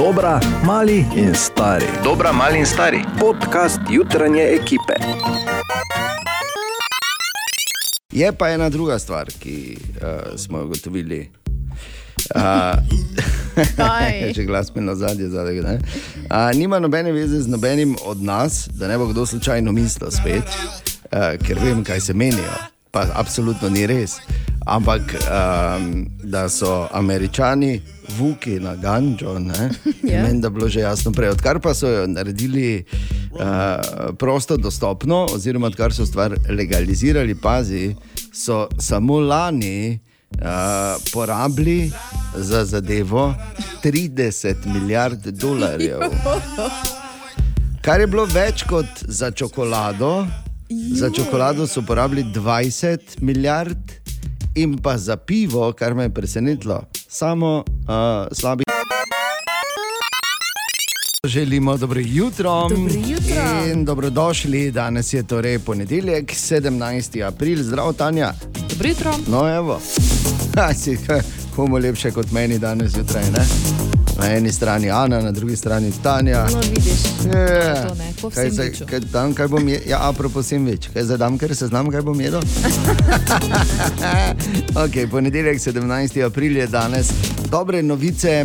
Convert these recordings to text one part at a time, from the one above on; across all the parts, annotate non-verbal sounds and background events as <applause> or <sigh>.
Dobra, mali in stari. Dobra, mali in stari. Podcast jutranje ekipe. Je pa ena druga stvar, ki uh, smo jo ugotovili. Uh, Kaj? <laughs> Če glas mi na zadnje, zadaj? Uh, nima nobene veze z nobenim od nas, da ne bo kdo slučajno mislil spet, uh, ker vem, kaj se menijo. Pa absolutno ni res. Ampak um, da so američani vuki na ganjo, ne? <laughs> Ja. Meni, da je bilo že jasno prej. Odkar pa so jo naredili uh, prosto dostopno, oziroma odkar so stvar legalizirali, pazi, so samo lani uh, porabili za zadevo 30 milijard dolarjev. <laughs> Kar je bilo več kot za čokolado. Za čokolado so porabili 20 milijard, in pa za pivo, kar me je presenetilo, samo uh, slabi. Želimo dobro jutro. Dobro jutro. In dobrodošli. Danes je torej ponedeljek, 17. april, zdrav Tanja. Dobro jutro. No, evo. <laughs> Ha, si, komu lepše kot meni danes zjutraj, ne? Na eni strani Ana, na drugi strani Tanja. No, vidiš. Je. To ne, po Kaj vsem zdaj- niču. kaj dam, kaj bom jedel? Ja, apropo sem več. Kaj zdaj dam, ker se znam, kaj bom jedel? <laughs> okay, ponedeljek, 17. april je danes. Dobre novice.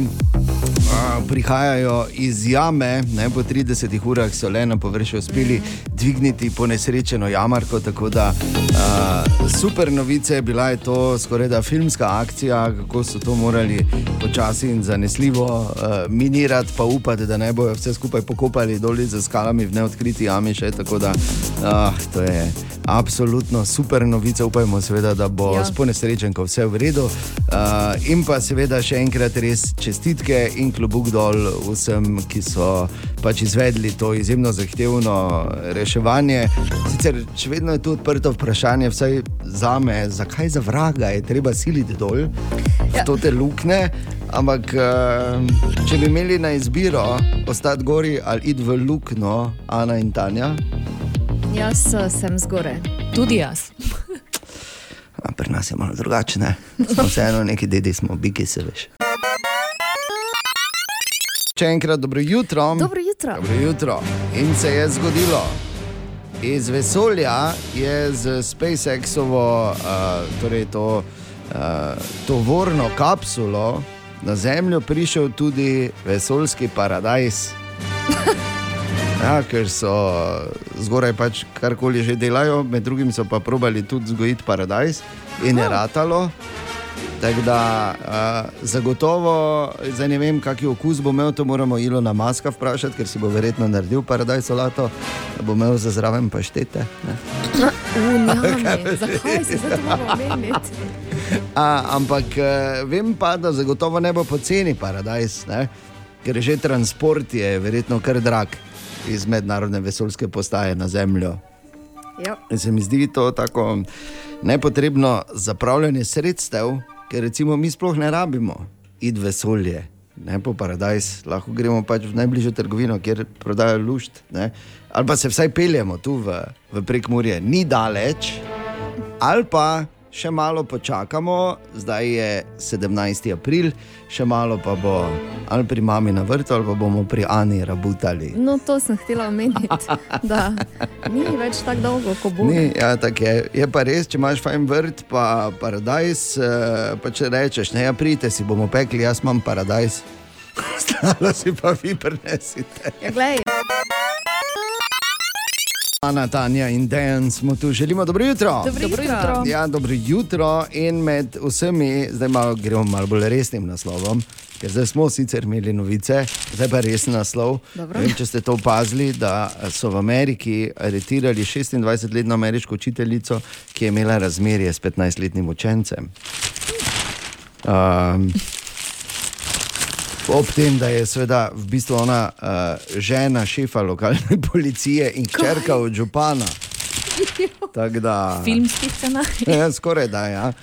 A, Prihajajo iz jame, ne, po 30 urah so le na površju uspeli dvigniti ponesrečeno jamarko. Tako da a, super novice, bila je to skoraj da filmska akcija, kako so to morali počasi in zanesljivo a, minirati, pa upati, da ne bojo vse skupaj pokopali dol za skalami v neodkriti jami. Še, tako da ah, to je absolutno super novica, upajmo seveda, da bo Ja. ja. s ponesrečenko vse v redu. Uh, in pa seveda še enkrat res čestitke in klobuk dol vsem, ki so pač izvedli to izjemno zahtevno reševanje. Sicer še vedno je tu odprto vprašanje, vsaj za me, zakaj za vraga je treba siliti dol v Ja. to te luknje. Ampak, eh, če bi imeli na izbiro ostati gori ali iti v luknjo, Ana in Tanja, Jaz eh, sem zgoraj. Tudi jaz. <laughs> A pri nas je malo drugačne. Smo vseeno neki dedi, smo biki, se veš. Še enkrat dobro jutro. Dobro jutro. Dobro jutro. In se je zgodilo. Iz vesolja je z SpaceXovo, uh, torej to uh, tovorno kapsulo na Zemljo prišel tudi vesoljski paradajz. <laughs> Ja, ker so zgoraj pač karkoli že delajo, med drugim so pa probali tudi vzgojiti paradajz in je ratalo. Tako da uh, zagotovo, zdaj ne vem, kakšen okus bo imel, to moramo Ilona Maska vprašati, ker si bo verjetno naredil paradajz solato, da bo imel za zraven paštete. Ne? Unjami. Zakaj si se omeniti? A, ampak uh, vem pa, da zagotovo ne bo poceni paradajz, ne? ker že transport je verjetno kar drag iz mednarodne vesoljske postaje na Zemljo. Ja. In se mi zdi to tako nepotrebno zapravljanje sredstev, ker recimo mi sploh ne rabimo v vesolje, ne po paradajz, lahko gremo pač v najbližjo trgovino, kjer prodajajo lušt. Ne? Ali pa se vsaj peljemo tu v, v prekmurje, ni daleč, ali pa še malo počakamo, zdaj je 17. april, še malo pa bo ali pri mami na vrtu, ali pa bomo pri Ani rabutali. No, to sem htela omeniti. <laughs> Da ni več tako dolgo, ko bo. Ni, ja, tako je. je pa res, če imaš fajn vrt, pa paradajz, eh, pa če rečeš, ne, ja, pridite si bomo pekli, jaz imam paradajz. <laughs> Ostalo si pa vi prenesite. Ja, glej, Ana, Tanja in Dejan smo tu, želimo dobro jutro. dobro, dobro jutro. Ja, dobro jutro in med vsemi, zdaj malo, gremo malo bolj resnim naslovom. Ker zdaj smo sicer imeli novice, zdaj pa resen naslov. Dobro. Vem, če ste to opazili, da so v Ameriki aretirali 26-letno ameriško učiteljico, ki je imela razmerje s 15-letnim učencem. Um, ob tem, da je seveda v bistvu ona uh, žena šefa lokalne <laughs> policije in hčerka od župana. Da. Filmski scenarij. <laughs> Ja, skoraj da. Ja.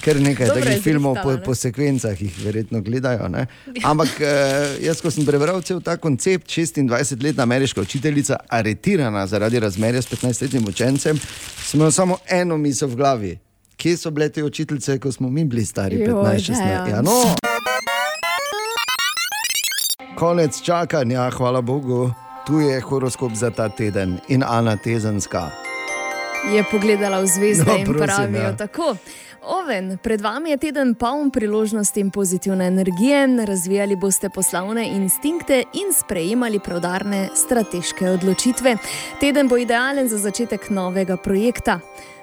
Ker nekaj Dobro je takih filmov po, po sekvencah jih verjetno gledajo. Ne? Ampak eh, jaz, ko sem prebral cel ta koncept, 26-letna ameriška učiteljica, aretirana zaradi razmerja s 15-letnim učencem, sem imel samo eno misel v glavi. Kje so bile te učiteljice, ko smo mi bili stari Joj, 15-16? Dejan. Ja, no. Konec čakanja, hvala Bogu. Tu je horoskop za ta teden in Ana Tezenska. Je pogledala v zvezde No, in prosim, pravijo ja. tako. Oven, pred vami je teden poln priložnosti in pozitivne energije, razvijali boste poslovne instinkte in sprejemali preudarne strateške odločitve. Teden bo idealen za začetek novega projekta.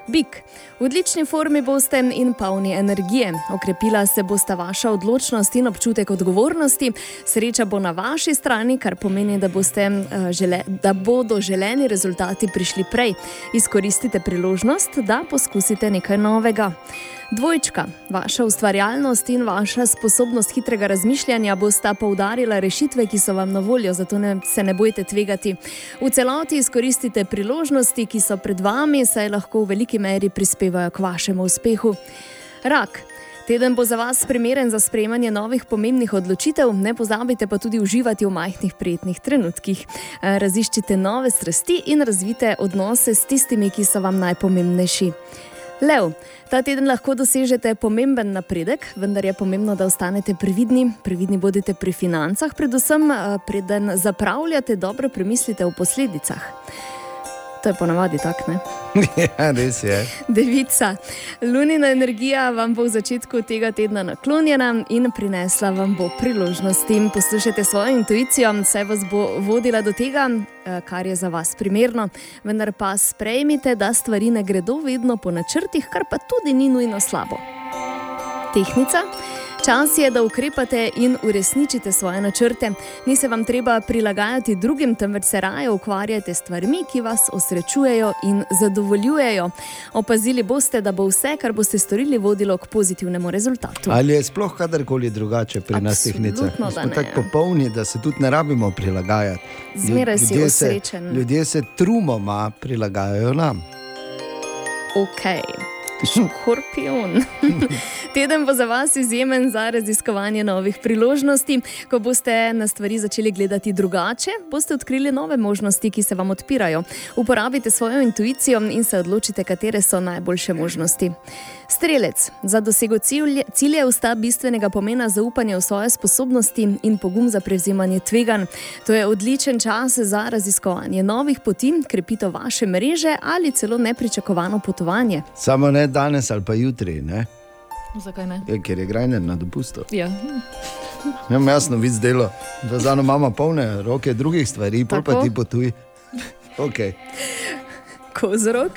Bik, v odlični formi boste in polni energije. Okrepila se bosta vaša odločnost in občutek odgovornosti. Sreča bo na vaši strani, kar pomeni, da, boste, eh, žele, da bodo želeni rezultati prišli prej. Izkoristite priložnost, da poskusite nekaj novega. Dvojčka, vaša ustvarjalnost in vaša sposobnost hitrega razmišljanja bosta poudarila rešitve, ki so vam na voljo, zato ne, se ne bojte tvegati. V celoti izkoristite priložnosti, ki so pred vami, saj lahko v veliki meri prispevajo k vašemu uspehu. Rak. Teden bo za vas primeren za sprejemanje novih pomembnih odločitev, ne pozabite pa tudi uživati v majhnih prijetnih trenutkih. Raziščite nove strasti in razvite odnose s tistimi, ki so vam najpomembnejši. Lev, ta teden lahko dosežete pomemben napredek, vendar je pomembno, da ostanete previdni. Previdni bodite pri financah, predvsem preden zapravljate, dobro premislite o posledicah. To je ponavadi tako, ne? <laughs> ja, res je. Devica, lunina energija vam bo v začetku tega tedna naklonjena in prinesla vam bo priložnosti. Poslušajte svojo intuicijo, saj vas bo vodila do tega, eh, kar je za vas primerno. Vendar pa sprejmite, da stvari ne gredo vedno po načrtih, kar pa tudi ni nujno slabo. Tehnica. Čas je, da ukrepate in uresničite svoje načrte. Ni se vam treba prilagajati drugim, temveč se raje ukvarjate s stvarmi, ki vas osrečujejo in zadovoljujejo. Opazili boste, da bo vse, kar boste storili, vodilo k pozitivnemu rezultatu. Ali je sploh kadarkoli drugače pri nas tehnicah? Absolutno, da Smo tako popolni, da se tudi ne rabimo prilagajati. Zmeraj si osrečen. Ljudje se trumoma prilagajajo nam. Ok. Škorpion. <laughs> Teden bo za vas izjemen za raziskovanje novih priložnosti. Ko boste na stvari začeli gledati drugače, boste odkrili nove možnosti, ki se vam odpirajo. Uporabite svojo intuicijo in se odločite, katere so najboljše možnosti. Strelec, za dosego cilje- ciljev sta bistvenega pomena zaupanje v svoje sposobnosti in pogum za prevzemanje tveganj. To je odličen čas za raziskovanje novih poti, krepitev vaše mreže ali celo nepričakovano potovanje. Samo ne danes ali pa jutri, ne? Zakaj ne? Je, ker je grajner na dopustu. Ja. <laughs> Imam jasno vid delo, da za eno imamo polne roke drugih stvari, pa ti potuj. <laughs> Okay. Kozorog.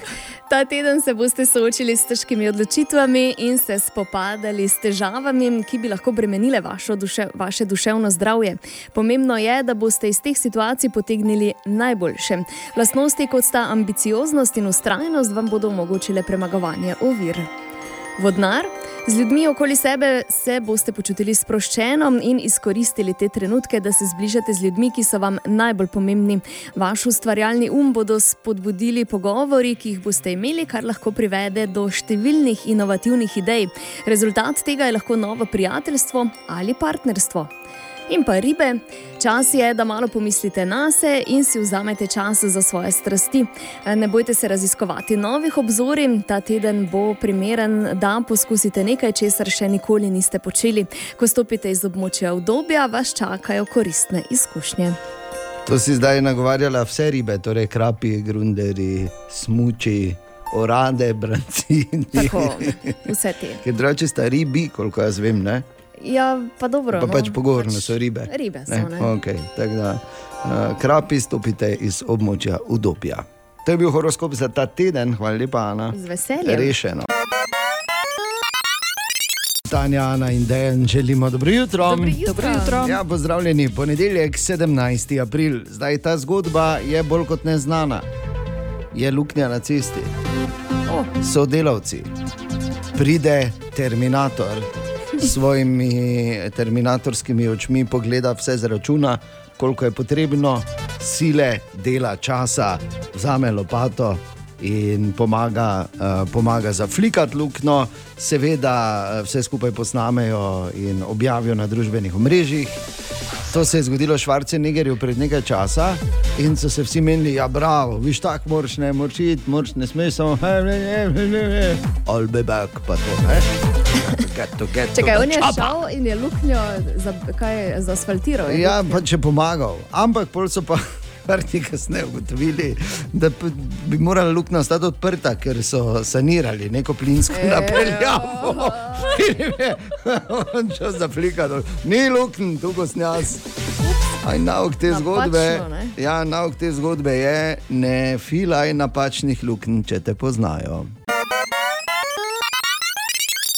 Ta teden se boste soočili s težkimi odločitvami in se spopadali s težavami, ki bi lahko bremenile vašo duše, vaše duševno zdravje. Pomembno je, da boste iz teh situacij potegnili najboljše. Lastnosti kot sta ambicioznost in ustrajnost vam bodo omogočile premagovanje ovir. Vodnar. Z ljudmi okoli sebe se boste počutili sproščeno in izkoristili te trenutke, da se zbližate z ljudmi, ki so vam najbolj pomembni. Vaš ustvarjalni um bodo spodbudili pogovori, ki jih boste imeli, kar lahko privede do številnih inovativnih idej. Rezultat tega je lahko novo prijateljstvo ali partnerstvo. In pa ribe, čas je, da malo pomislite na sebe in si vzamete čas za svoje strasti. Ne bojte se raziskovati novih obzorij, ta teden bo primeren, da poskusite nekaj, česar še nikoli niste počeli. Ko stopite iz območja obdobja, vas čakajo koristne izkušnje. To si zdaj nagovarjala vse ribe, torej krapi, grunderi, smuči, orade, brancini. Tako, vse te. <laughs> Ker drugače sta ribi, koliko jaz vem, ne? Ja, pa dobro. Pa no, pač pogovorno so ribe. Ribe so, ne. Okay, tako da, uh, krapi stopite iz območja udobja. To je bil horoskop za ta teden, hvala lepa, Ana. Z veseljem. Rešeno. Tanja, Ana in Dejan, želimo dobro jutro. Dobro jutro. Dobro jutro. Ja, pozdravljeni, ponedeljek 17. april. Zdaj ta zgodba je bolj kot neznana. Je luknja na cesti. O, Sodelavci. Pride Terminator svojimi terminatorskimi očmi, pogleda vse z računa, koliko je potrebno, sile, dela, časa, vzame lopato in pomaga, uh, pomaga zaflikati luknjo, seveda eh, vse skupaj posnamejo in objavijo na družbenih omrežjih. To se je zgodilo Švarcenegerju pred nekaj časa in so se vsi menili, ja, bravo, viš tako, moraš ne morčiti, moraš ne smeš samo, he, ne, ne, ne, ne, ne. All be back, pa to, ne. The on je šel in je luknjo za, kaj, zaasfaltiral. je Ja, luknjo. pa če pomagal. Ampak pol so pa <laughs> vrti kasneje ugotovili, da bi morala luknja ostati odprta, ker so sanirali neko plinsko Ejo. napeljavo. <laughs> Je šel zaplikati, ni luknj, tu ko snjas. Aj nauk te Napačno, zgodbe, ne? ja, nauk te zgodbe je, ne filaj napačnih luknj, če te poznajo.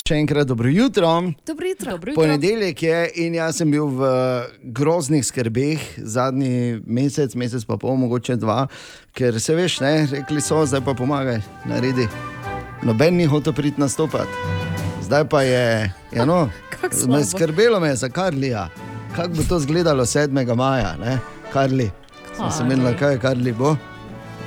Še enkrat dobro jutro. Dobro jutro. Dobro Ponedeljek je in jaz sem bil v groznih skrbeh zadnji mesec, mesec pa pol, mogoče dva, ker se veš, ne, rekli so, zdaj pa pomagaj, naredi. Noben ni hotel priti nastopati. Zdaj pa je, ja no, <laughs> me skrbelo me je za Karlija. Kako bo to izgledalo 7. maja, ne? Karli. Sem se menila, kaj je Karli bo?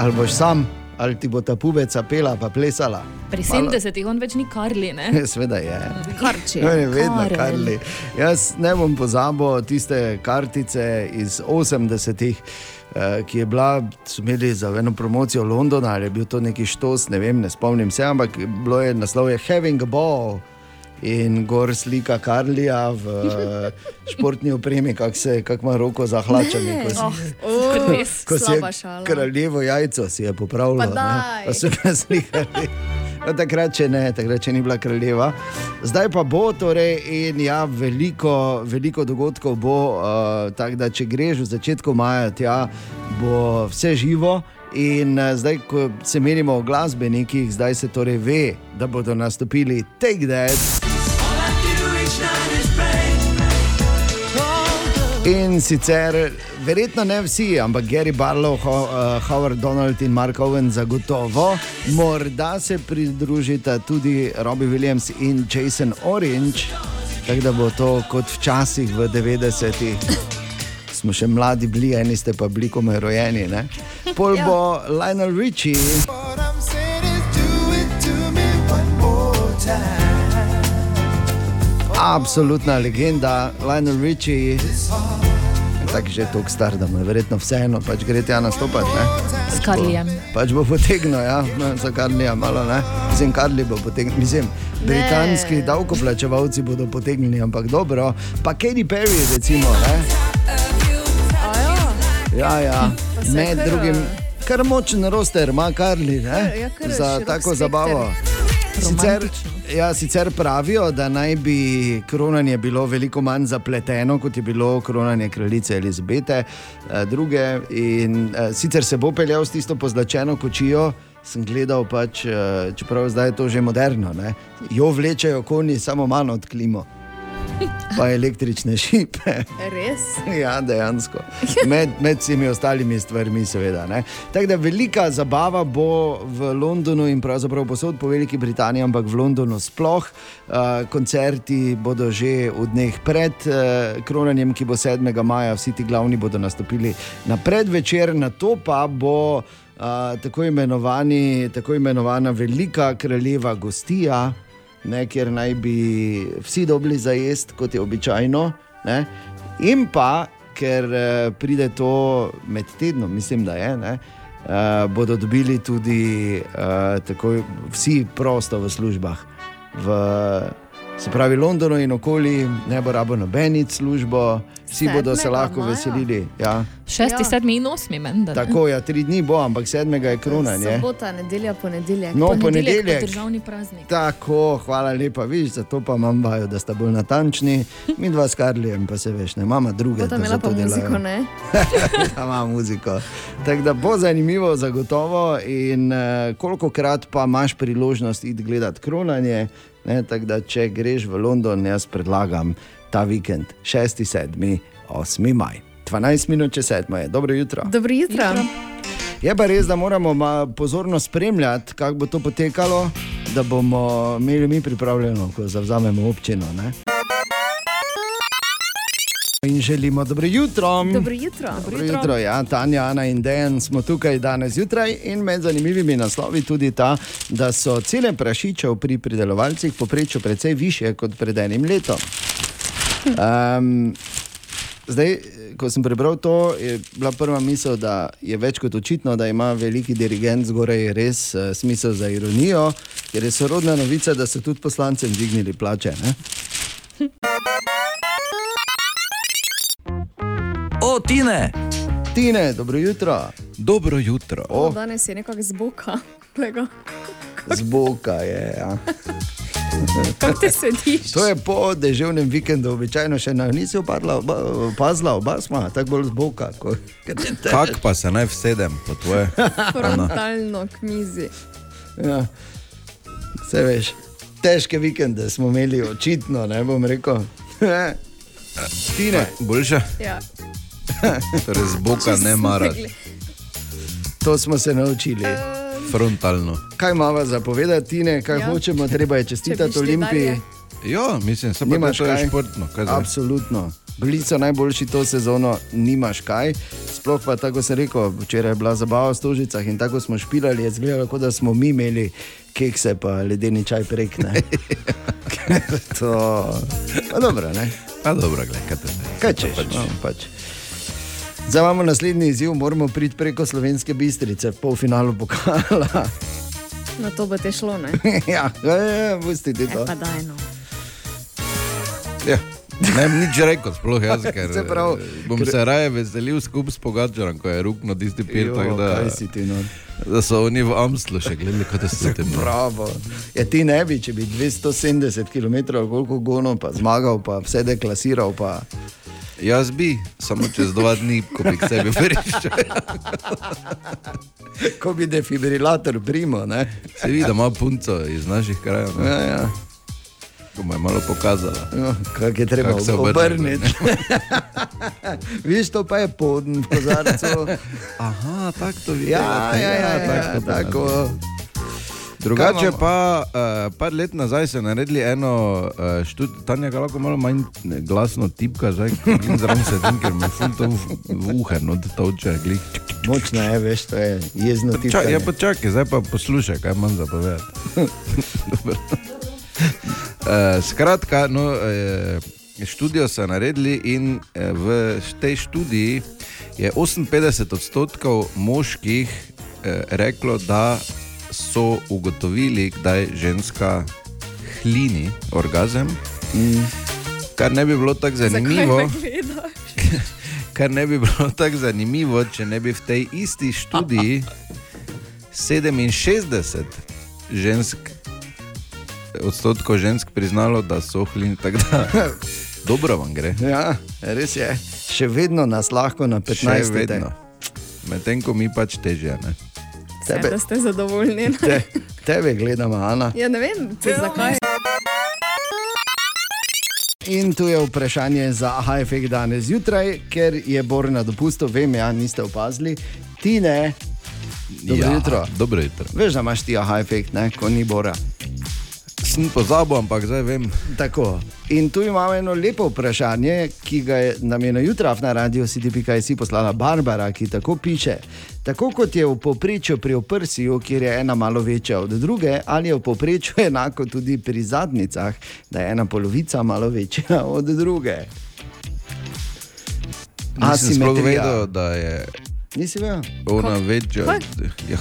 Ali boš sam, ali ti bo ta pubeca pela pa plesala. Pri Malo- 70-ih on več ni Karli, ne? <laughs> Sveda je. Karči. To je vedno Karel. Karli. Jaz ne bom pozabil tiste kartice iz 80-ih. eh, Ki je bila, so imeli za eno promocijo Londona, ali je bil to neki štos, ne vem, ne spomnim se, ampak bilo je naslov je Having a Ball in gor slika Karlija v eh, <laughs> športni opremi, kako se, kak ima roko za hlačami. ko si- Oh, ko si je šala. kraljevo jajco si je popravilo. Pa ne, so ga slikali. No, takrat, če ne, takrat, če ni bila kraljeva. Zdaj pa bo, torej, in ja, veliko, veliko dogodkov bo. Uh, tako da, če greš v začetku maja, tja bo vse živo. In uh, zdaj, ko se menimo o glasbenikih, zdaj se torej ve, da bodo nastopili Take That. In sicer, verjetno ne vsi, ampak Gary Barlow, Ho, uh, Howard Donald in Mark Owen zagotovo, morda se pridružita tudi Robbie Williams in Jason Orange, tako da bo to kot včasih v 90-ih. <laughs> Smo še mladi bili, eni ste pa bili komaj rojeni. Ne? Pol bo Lionel Richie. Absolutna legenda, Lionel Richie. Tako že tako star, da mu je verjetno vseeno, pač gre tja nastopati. ne. S Karlijem. Pač bo potegnil, ja, no, za Karlija malo, ne. Mislim, Karli bo potegnil, mislim, britanski davkoplačevalci bodo potegnili, ampak dobro. Pa Katy Perry, recimo, ne. Ja, ja, med drugim, kar močen roster ima Karli, ne, Ja, kar za tako spekter. Sicer, ja, sicer pravijo, da naj bi kronanje bilo veliko manj zapleteno, kot je bilo kronanje kraljice Elizabete II. In, eh, sicer se bo peljal s tisto pozlačeno kočijo. Sem gledal, pač, eh, čeprav zdaj je to že moderno, ne? jo vlečejo konji, samo malo od klimo, pa električne šipe. Res? Ja, dejansko. Med, med vsemi ostalimi stvarmi, seveda. ne. Tako da velika zabava bo v Londonu in pravzaprav posod po Veliki Britaniji, ampak v Londonu sploh. Uh, koncerti bodo že v dneh pred uh, kronanjem, ki bo 7. maja, vsi ti glavni bodo nastopili na predvečer, na to pa bo. Uh, tako, imenovani, tako imenovana velika kraljeva gostija, ne, kjer naj bi vsi dobili za jesti, kot je običajno. Ne. In pa, ker eh, pride to med tednom, mislim, da je, ne, eh, bodo dobili tudi eh, takoj vsi prosto v službah. V, se pravi, Londonu in okoli ne bo rabo nobenic službo, vsi bodo se 7. lahko maja? veselili. Ja. Šesti, Ja. sedmi in osmi, menda. ne? Tako, ja, tri dni bo, ampak sedmega je kronanje. Sobota, nedelja, ponedeljek. No, Ponedeljek ponedeljek. državni praznik. Tako, hvala lepa, viš, zato pa imam vajo, da sta bolj natančni. Mi dva s Karlijem, pa se veš, ne imamo druge. Bo tam imela pa to muziko, delajo. ne? <laughs> da ima muziko. Tako da bo zanimivo, zagotovo. In uh, koliko krat pa imaš priložnost iti gledati kronanje. Ne, tako da, če greš v London, jaz predlagam ta vikend, 6, 7, 8 maj. 12 minut čez 7 je, dobro jutro. Dobro jutro. Je pa res, da moramo pozorno spremljati, kako bo to potekalo, da bomo imeli mi pripravljeno, ko zavzamemo občino. Ne? In želimo dobro jutro. Dobro jutro. Dobro jutro, ja, Tanja, Ana in Dejan smo tukaj danes zjutraj in med zanimivimi naslovi tudi ta, da so cene prašičev pri pridelovalcih poprečju precej više kot pred enim letom. Um, zdaj, ko sem prebral to, je bila prva misel, da je več kot očitno, da ima veliki dirigent zgoraj res uh, smisel za ironijo, ker je sorodna novica, da so tudi poslancem dvignili plače. Ne? O, Tine! Tine, dobro jutro, Dobro jutro. O. Danes je nekako zboka. <laughs> Glej zboka je. Ja. Kako ti sediš? To je po deževnem vikendu, običajno še na nisi opadla, oba, opazila, oba smo, tako bolj zboka. Ko, Kak pa se naj vsedem po tvoje? <laughs> Frontalno k mizi. ja. Vse veš, težke vikende smo imeli, očitno, ne bom rekel. <laughs> Tine, Boljše? Ja. <laughs> Torej zboka ne mara, to smo se naučili. frontalno. Kaj imamo za povedati, Tine, kaj ja. Ja. hočemo, treba je Če čestitati Olimpiji. Ja, mislim, se pa Nimaš to je kaj? športno. Kaj zdaj? Absolutno. Bili so najboljši to sezono, nimaš kaj. Sploh pa tako sem rekel, včeraj je bila zabava v Stožicah in tako smo špilali, je zgledalo, kot da smo mi imeli kekse pa ledeni čaj prek. ne. <laughs> to pa dobro, ne? A dobro, gledaj, kaj te Kaj češ? Pač. No, pač. Zdaj imamo naslednji izziv, moramo priti preko slovenske bistrice v polfinalu pokala. <laughs> Na to bo te šlo, ne? <laughs> ja, ja, pustite to. E, pa daj no. Ja. Ne bi nič rekel, sploh jaz, <laughs> ker Se pravi, eh, bom ker- se raje veselil skupaj s Pogačarom, ko je rukno tisti pil, Jo, da, ti no? da so oni v Amslu še gledali, kaj te so tem. Bravo. Ja, ti ne bi, če bi 270 km koliko gonov, pa zmagal, pa vse deklasiral. Pa... Jaz bi, samo čez dva dni, ko bi k sebi prišel. <laughs> Ko bi defibrilator primo, ne? Se vidi, da ima punco iz naših krajev, ne? Ja, ja. ko mu je malo pokazala. No, kako je treba Kako se obrniti. <laughs> Viš, to pa je podn v kozarcu. <laughs> Aha, tako to vidiš. Ja, ja, ja, ja, tako. Drugače pa, uh, par let nazaj so naredili eno uh, študijo, Tanja ga lahko malo manj glasno tipka, zdaj in zraven sedim, ker me ful to v, uhe, no da to uče, glih. Močno je, veš, to je jezno ti. Čak, ja, pa čakaj, zdaj pa poslušaj, kaj imam za povedati. Uh, <laughs> skratka, no, uh, študijo so naredili in uh, v tej študiji je 58 odstotkov moških uh, reklo, da so ugotovili, kdaj ženska hlini orgazem. Mm. Kar ne bi bilo tako zanimivo, <laughs> kar ne bi bilo tako zanimivo, če ne bi v tej isti študiji 67 žensk, odstotkov žensk priznalo, da so hlini. Tako da, <laughs> dobro vam gre. Ja, res je. Še vedno nas lahko na 15 Še vedno. Medtem ko mi pač težje. Ne? Tebe, da ste zadovoljni. te, tebe gledamo, Ana. Ja, ne vem, te, zakaj. In tu je vprašanje za AHFG danes zjutraj, ker je Bor na dopustu, vem, ja, niste opazili. Ti ne, dobro ja, jutro. Dobro jutro. Veš, da imaš ti aha efekt, ne, ko ni Bora. Sem pozabil, ampak zdaj vem. Tako. In tu imamo eno lepo vprašanje, ki ga je, nam je na jutraj na radiju CDP.js poslala Barbara, ki tako piše. Tako kot je v povprečju pri oprsiju, kjer je ena malo večja od druge, ali je v povprečju enako tudi pri zadnjicah, da je ena polovica malo večja od druge. Nisem sploh Asimetrija. vedel, da je Nisi vedel? ona večja. Ja, ja,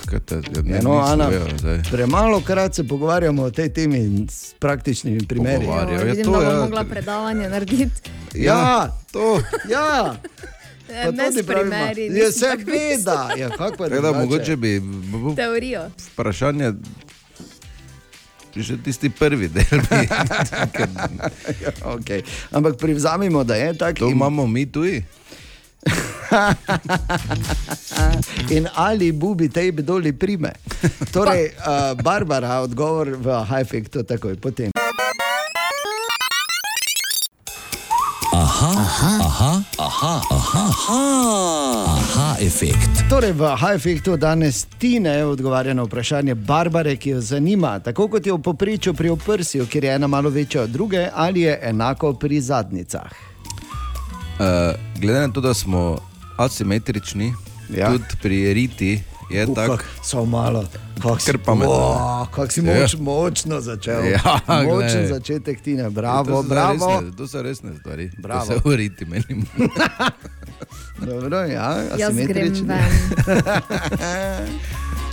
ne, Ja, no, Ana, vedel, zdaj. premalo krat se pogovarjamo o tej temi s praktičnimi primeri. Jo, ja, vidim, to da bom je- mogla predavanje narediti. Ja, to. ja. <laughs> Pa Ne tudi s primeri. Ja, nisem se tako veda. Ja, kako pa Tako da drugače? mogoče bi b- b- Teorijo. vprašanje. Že tisti prvi del. Bi, <laughs> Ja, okay. Ampak privzamemo, da je tako. to in- imamo mi tuji. <laughs> In ali bubi tej doli prime. Torej, uh, Barbara, odgovor v Hajfektu takoj potem. Aha, efekt. Torej, v Hajfektu danes Tine odgovarja na vprašanje Barbare, ki jo zanima, tako kot je v poprečju pri oprsju, kjer je ena malo večja od druge, ali je enako pri zadnjicah. Uh, glede na to, da smo asimetrični, Ja. ja. tudi pri riti je Kako- tako. Samo malo, kako si. Wow, kako si Ja. moč, močno začel. Ja, Močen glej. začetek tine, to bravo, so bravo. Resne, to so resne stvari. Bravo. To se uriti meni. <laughs> Dobro, ja, Jaz grem asimetrični. <laughs>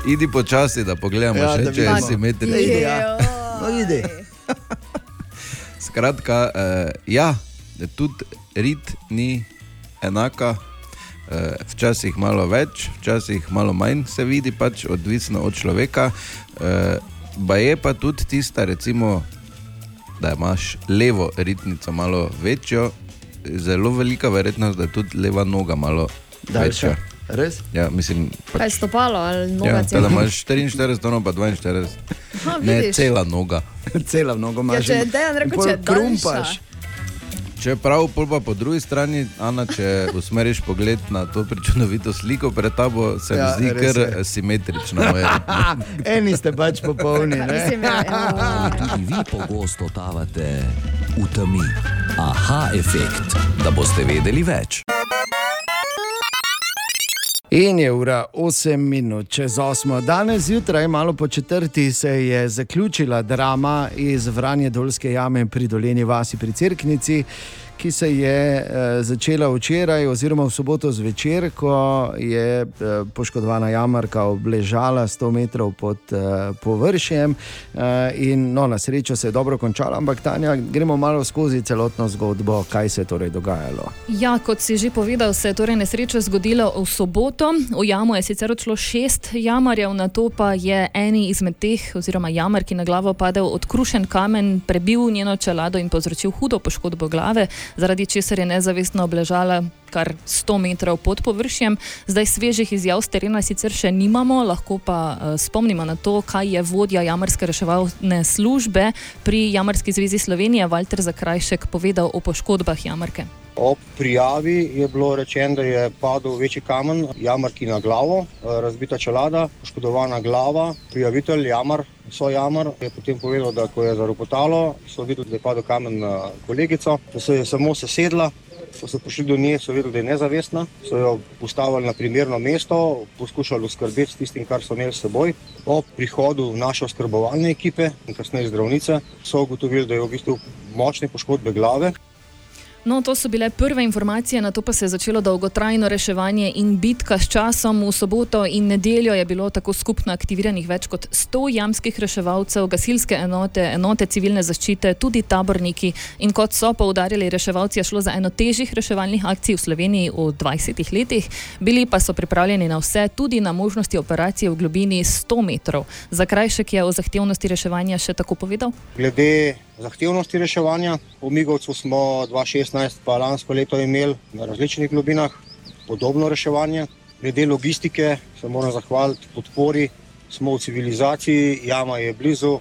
Idi počasi, da pogledamo, Ja, še, da če je. Idi, ja. No, idi. <laughs> Skratka, uh, ja, tudi rit ni enaka. Uh, včasih malo več, včasih malo manj se vidi, pač odvisno od človeka. Uh, ba je pa tudi tista, recimo, da imaš levo ritnico malo večjo, zelo velika verjetnost, da je tudi leva noga malo Daljša. večja. Res? Ja, mislim, Kaj stopalo ali noga ja, da imaš 44, ono pa 42, Aha, ne vidiš. cela noga. <laughs> Cela mnogo Ja, imaš. če je Dejan rekel, Pol če je krumpaš. Čeprav pol pa po drugi strani, Ana, če usmeriš pogled na to prečudovito sliko pred tabo, se mi Ja, zdi res kar je. ritma. <laughs> Eni ste pač popolni. Tudi vi pogosto totavate v temi. Aha, efekt, da boste vedeli več. In je ura 8 minut čez 8. Danes zjutraj, malo po četrti, se je zaključila drama iz Vranje Dolske jame pri Doleni vasi pri Cerknici, ki se je eh, začela včeraj, oziroma v soboto zvečer, ko je eh, poškodovana jamarka obležala 100 metrov pod eh, površjem. In no, na srečo se je dobro končala, ampak Tanja, gremo malo skozi celotno zgodbo, kaj se je torej dogajalo. Ja, kot si že povedal, se je torej nesreča zgodila v soboto. V jamo je sicer odšlo šest jamarjev, na to pa je eni izmed teh, oziroma jamar, ki na glavo padel odkrušen kamen, prebil njeno čelado in povzročil hudo poškodbo glave, zaradi česar je nezavestno obležala kar 100 metrov pod površjem. Zdaj svežih izjav z terena sicer še nimamo, lahko pa uh, spomnimo na to, kaj je vodja jamarske reševalne službe pri Jamarski zvezi Slovenije, Walter Zakrajšek, povedal o poškodbah jamarke. Ob prijavi je bilo rečeno, da je padel večji kamen, jamarki na glavo, eh, razbita čelada, poškodovana glava. Prijavitelj, jamar, so jamar, je potem povedal, da ko je zaropotalo, so videli, da je padel kamen na kolegico, da se je samo sesedla. Ko so prišli do nje, so videli, da je nezavestna, so jo postavili na primerno mesto, poskušali oskrbeti s tistim, kar so imeli s seboj. Po prihodu naše oskrbovalne ekipe in kasneje zdravnice so ugotovili, da je v bistvu močne poškodbe glave. No, to so bile prve informacije, na to pa se je začelo dolgotrajno reševanje in bitka s časom. V soboto in nedeljo je bilo tako skupno aktiviranih več kot 100 jamskih reševalcev, gasilske enote, enote civilne zaščite, tudi taborniki. In kot so poudarjali reševalci, je šlo za eno težjih reševalnih akcij v Sloveniji v 20 letih. Bili pa so pripravljeni na vse, tudi na možnosti operacije v globini 100 metrov. Zakrajšek je o zahtevnosti reševanja še tako povedal. Glede zahtevnosti reševanja, v Migovcu smo 2016 pa lansko leto imeli na različnih globinah podobno reševanje. Glede logistike se moram zahvaliti podpori, smo v civilizaciji, jama je blizu,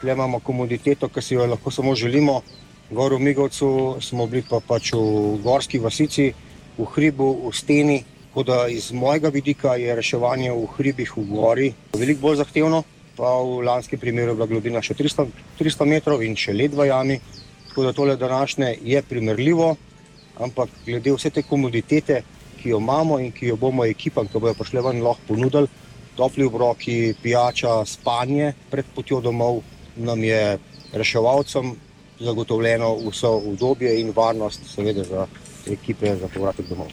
tle imamo komoditeto, ki si jo lahko samo želimo. Gor v Migovcu smo bili pa pač v gorski vasici, v hribu, v steni. Tako da iz mojega vidika je reševanje v hribih v gori veliko bolj zahtevno pa v lanskem primeru je bila globina še 300, 300 metrov in še led v jami. Tako da tole današnje je primerljivo, ampak glede vse te komoditete, ki jo imamo in ki jo bomo ekipam, ki bojo prišle ven, lahko ponudili, topli obroki, pijača, spanje pred potjo domov, nam je reševalcem zagotovljeno vso udobje in varnost, seveda za ekipe za povratek domov.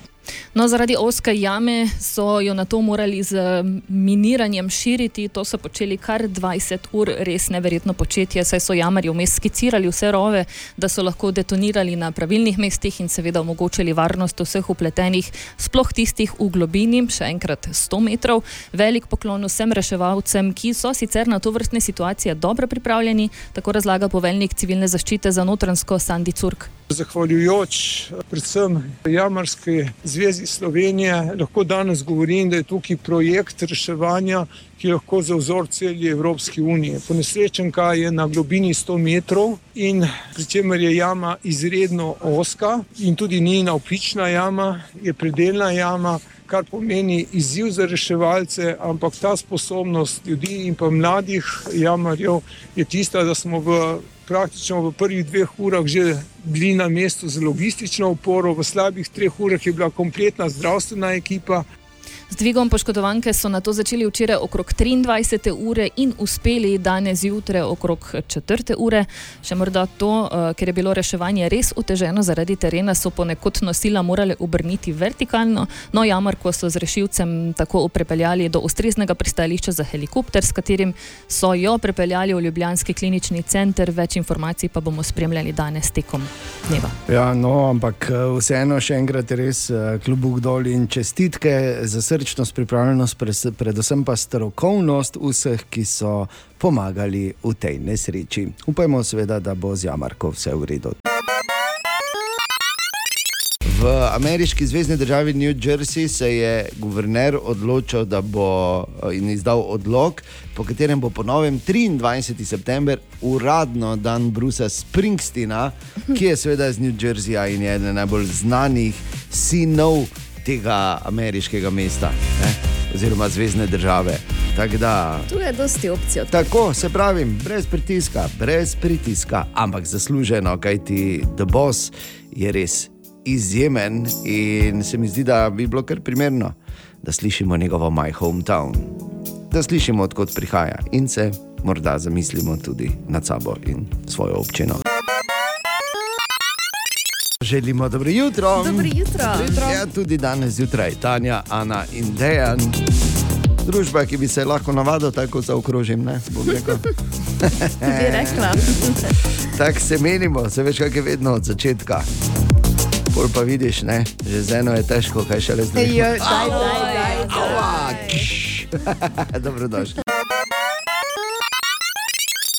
No, zaradi oske jame so jo na to morali z miniranjem širiti. To so počeli kar 20 ur, res neverjetno početje, saj so jamarji vmes skicirali vse rove, da so lahko detonirali na pravilnih mestih in seveda omogočili varnost vseh upletenih, sploh tistih v globini, še enkrat 100 metrov. Velik poklon vsem reševalcem, ki so sicer na to vrstne situacije dobro pripravljeni, tako razlaga poveljnik civilne zaščite za notransko Sandi Curk. Zahvaljujoč predvsem Jamarski zvezi Slovenije, lahko danes govorim, da je tukaj projekt reševanja, ki je lahko za vzor celi Evropski uniji. Ponesrečenka je na globini 100 metrov in pri čemer je jama izredno oska in tudi ni navpična jama, je predeljna jama, kar pomeni izziv za reševalce, ampak ta sposobnost ljudi in pa mladih jamarjev je tista, da smo v praktično v prvih dveh urah že bili na mestu z logistično oporo, v slabih treh urah je bila kompletna zdravstvena ekipa. Z dvigom poškodovanke so na to začeli včeraj okrog 23. ure in uspeli danes zjutraj okrog 4. ure. Še morda to, eh, ker je bilo reševanje res oteženo zaradi terena, so ponekod nosila morali obrniti vertikalno. No, jamarko so z rešilcem tako prepeljali do ustreznega pristališča za helikopter, s katerim so jo prepeljali v Ljubljanski klinični center. Več informacij pa bomo spremljali danes tekom dneva. Ja, no, ampak eh, vseeno še enkrat res eh, klubuk dol in čestitke za srčnost, pripravljenost, predvsem pa strokovnost vseh, ki so pomagali v tej nesreči. Upajmo seveda, da bo z Jamarko vse v redu. V ameriški zvezdni državi New Jersey se je guverner odločil, da bo in izdal odlog, po katerem bo po novem 23. september uradno dan Brusa Springsteena, ki je seveda iz New Jerseyja in je eden najbolj znanih sinov tega ameriškega mesta ne, oziroma zvezdne države. Tako da. Tu je dosti opcij. Tako se pravi, brez pritiska, brez pritiska, ampak zasluženo, kajti The Boss je res izjemen in se mi zdi, da bi bilo kar primerno, da slišimo njegovo My Hometown, da slišimo, odkot prihaja in se morda zamislimo tudi nad sabo in svojo občino. Želimo dobro jutro. Dobro jutro. Ja, tudi danes zjutraj, Tanja, Ana in Dejan. Družba, ki bi se lahko navadila, tako zaokrožim, ne, bom rekel. <laughs> Bi rekla. Tako se menimo, se veš, kaj je vedno od začetka. Pol pa vidiš, ne, že z eno je težko, kaj še le zdaj. Jo, daj, daj, daj. <laughs> Dobrodošli.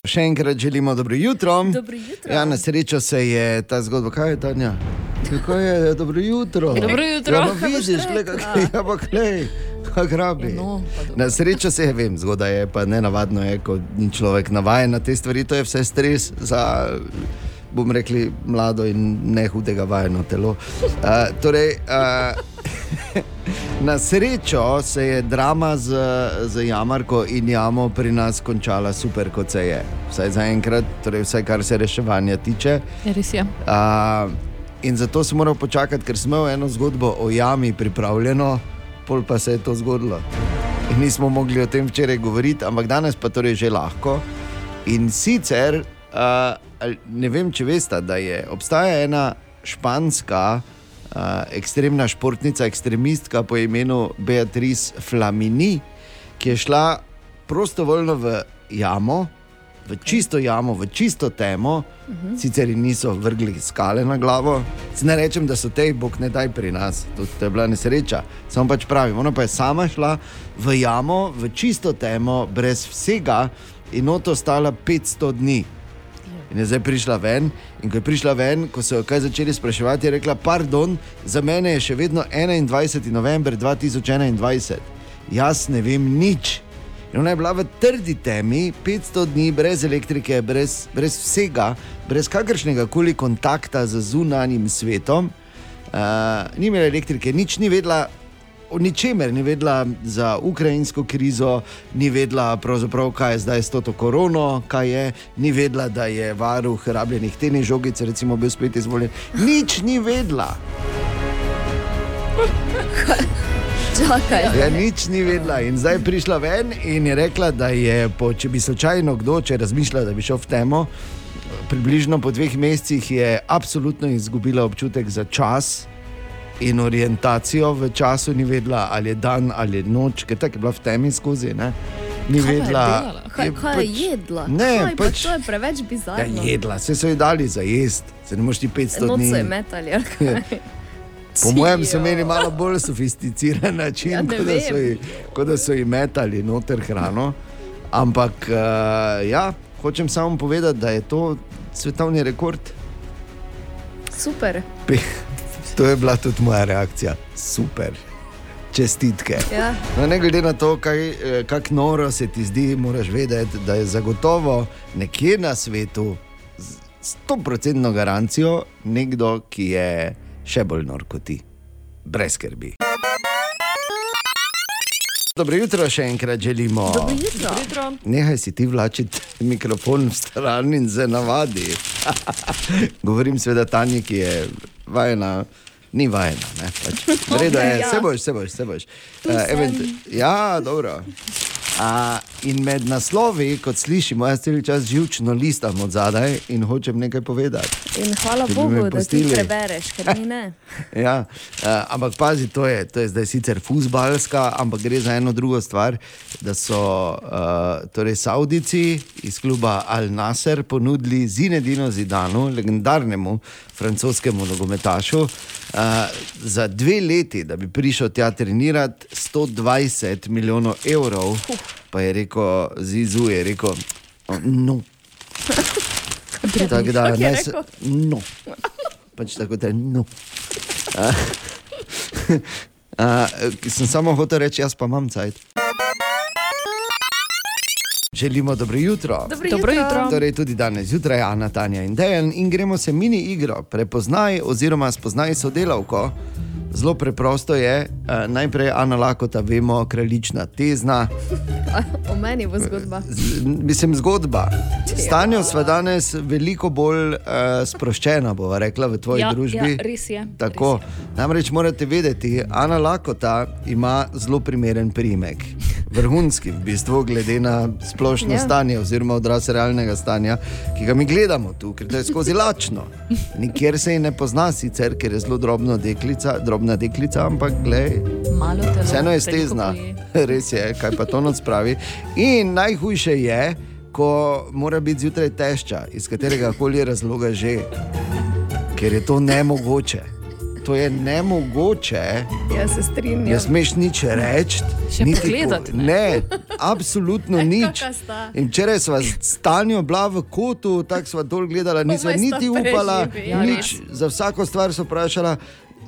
Še enkrat želimo dobro jutro. Dobro jutro. Ja, na srečo se je ta zgodba, kaj je Tanja? Kako je, dobro jutro. Dobro jutro. Ja, no, vidiš, glej, kak je, ampak glej, kak rabi. Ja, no, pa. Na srečo se je, vem, zgodaj je, pa ne navadno je, ko človek navajen na te stvari, to je vse stres za, bom rekli, mlado in ne hudega vajeno telo. Uh, torej, uh, <laughs> Na srečo se je drama z, z Jamarko in Jamo pri nas končala super, kot se je. Vsaj za enkrat, torej vsaj kar se reševanja tiče. Res je. Uh, in zato sem moral počakati, ker smo imeli eno zgodbo o jami pripravljeno, pol pa se je to zgodilo. In nismo mogli o tem včeraj govoriti, ampak danes pa torej že lahko. In sicer, uh, ne vem, če veste, da je obstaja ena španska uh, ekstremna športnica, ekstremistka po imenu Beatriz Flamini, ki je šla prostovoljno v jamo, v čisto jamo, v čisto temo, uh -huh. sicer ji niso vrgli skale na glavo. Ne rečem, da so te, bog ne daj pri nas, to, to je bila nesreča. Samo pač pravim, ona pa je sama šla v jamo, v čisto temo, brez vsega in oto stala 500 dni. In je zdaj prišla ven, in ko je prišla ven, ko so jo kaj začeli spraševati, je rekla: Pardon, za mene je še vedno 21. november 2021. Jaz ne vem nič. In ona je bila v trdi temi, 500 dni brez elektrike, brez, brez vsega, brez kakršnega koli kontakta z zunanjim svetom. Uh, ni imela elektrike, nič ni vedela, o ničemer ni vedela za ukrajinsko krizo, ni vedela, kaj je zdaj s to korono, kaj je, ni vedela, da je varuh rabljenih tenis žogic, recimo, bil spet izvoljen. Nič ni vedela. <laughs> Čakaj. Ja, nič ni vedela in zdaj je prišla ven in je rekla, da je, po, če bi slučajno kdo, če razmišlja, da bi šel v temo, približno po dveh mesecih je absolutno izgubila občutek za čas. In orientacijo v času ni vedela, ali je dan ali je noč, ker tako je bila v temi skozi. Ne? Ni Kaj vedela? Kaj, je kaj je jedla? Ne, kaj, pa pač- to je preveč Ja, bizarno. jedla, se so ji dali za jesti, se ne moreš ti 500 Noč dni. so je metali. ali <laughs> kaj? Po mojem so imeli malo bolj sofisticiran <laughs> način, Ja, ja, kot, da so ji, kot da so ji metali noter hrano. Ampak uh, ja, hočem samo povedati, da je to svetovni rekord. Super. Pe- To je bila tudi moja reakcija. Super. Čestitke. Ja. No, ne glede na to, eh, kako noro se ti zdi, moraš vedeti, da je zagotovo nekje na svetu z 100% garancijo nekdo, ki je še bolj nor kot ti. Brez skrbi. Dobro jutro, še enkrat želimo. Dobro jutro. Jutro. Nehaj si ti vlačiti mikrofon v stran in se navadi. <laughs> Govorim seveda Tanji, ki je vajena ni vajena. ne, Pač. <laughs> V redu je, se boš, se boš, se boš. Uh, event, ja, dobro. A, in med naslovi, kot slišimo, jaz cel čas živčno listam od zadaj in hočem nekaj povedati. In hvala Če Bogu, da ti prebereš, ker mi ne. <laughs> Ja, uh, ampak pazi, to je, to je zdaj sicer fusbalska, ampak gre za eno drugo stvar. Da so uh, torej Saudici iz kluba Al Nasser ponudili Zinedinu Zidanu, legendarnemu francoskemu nogometašu, uh, za dve leti, da bi prišel tja trenirati 120 milijonov evrov. Pa je rekel, Zizu je rekel, no. Tako da ne se. No. Pač tako da no. Uh, uh, sem samo hotel reči, jaz pa imam cajt. Želimo dobro jutro. Dobro, Dobro jutro. Torej, tudi danes zjutraj, Ana, Tanja in Dejan, in gremo se mini igro. Prepoznaj oziroma spoznaj sodelavko. Zelo preprosto je, uh, najprej Ana Lakota, vemo, kraljična tezna, <laughs> O meni bo zgodba. Z- mislim, zgodba. Stanjo sva danes veliko bolj uh, sproščena, bova rekla, v tvoji Ja, družbi. ja, res je, Tako. Namreč morate vedeti, Ana Lakota ima zelo primeren primek. Vrhunski, v bistvu, glede na splošno Ja. ja. stanje, oziroma odraz realnega stanja, ki ga mi gledamo tu, ker to je skozi lačno. <laughs> Nikjer se ji ne pozna, sicer, ker je zelo drobna deklica, drobna deklica ampak glej. Vseeno je stezna, <laughs> res je, kaj pa to noč pravi. In najhujše je, ko mora biti zjutraj tešča, iz katerega koli razloga že, ker je to nemogoče. To je nemogoče, Jaz se strinjam. ne smeš nič reči. Še niti pogledati, ko- ne. Ne, absolutno <laughs> nič. In včeraj smo s Tanjo bila v kotu, tako smo dol gledali, nismo niti upala. Ja, nič. Za vsako stvar so vprašala.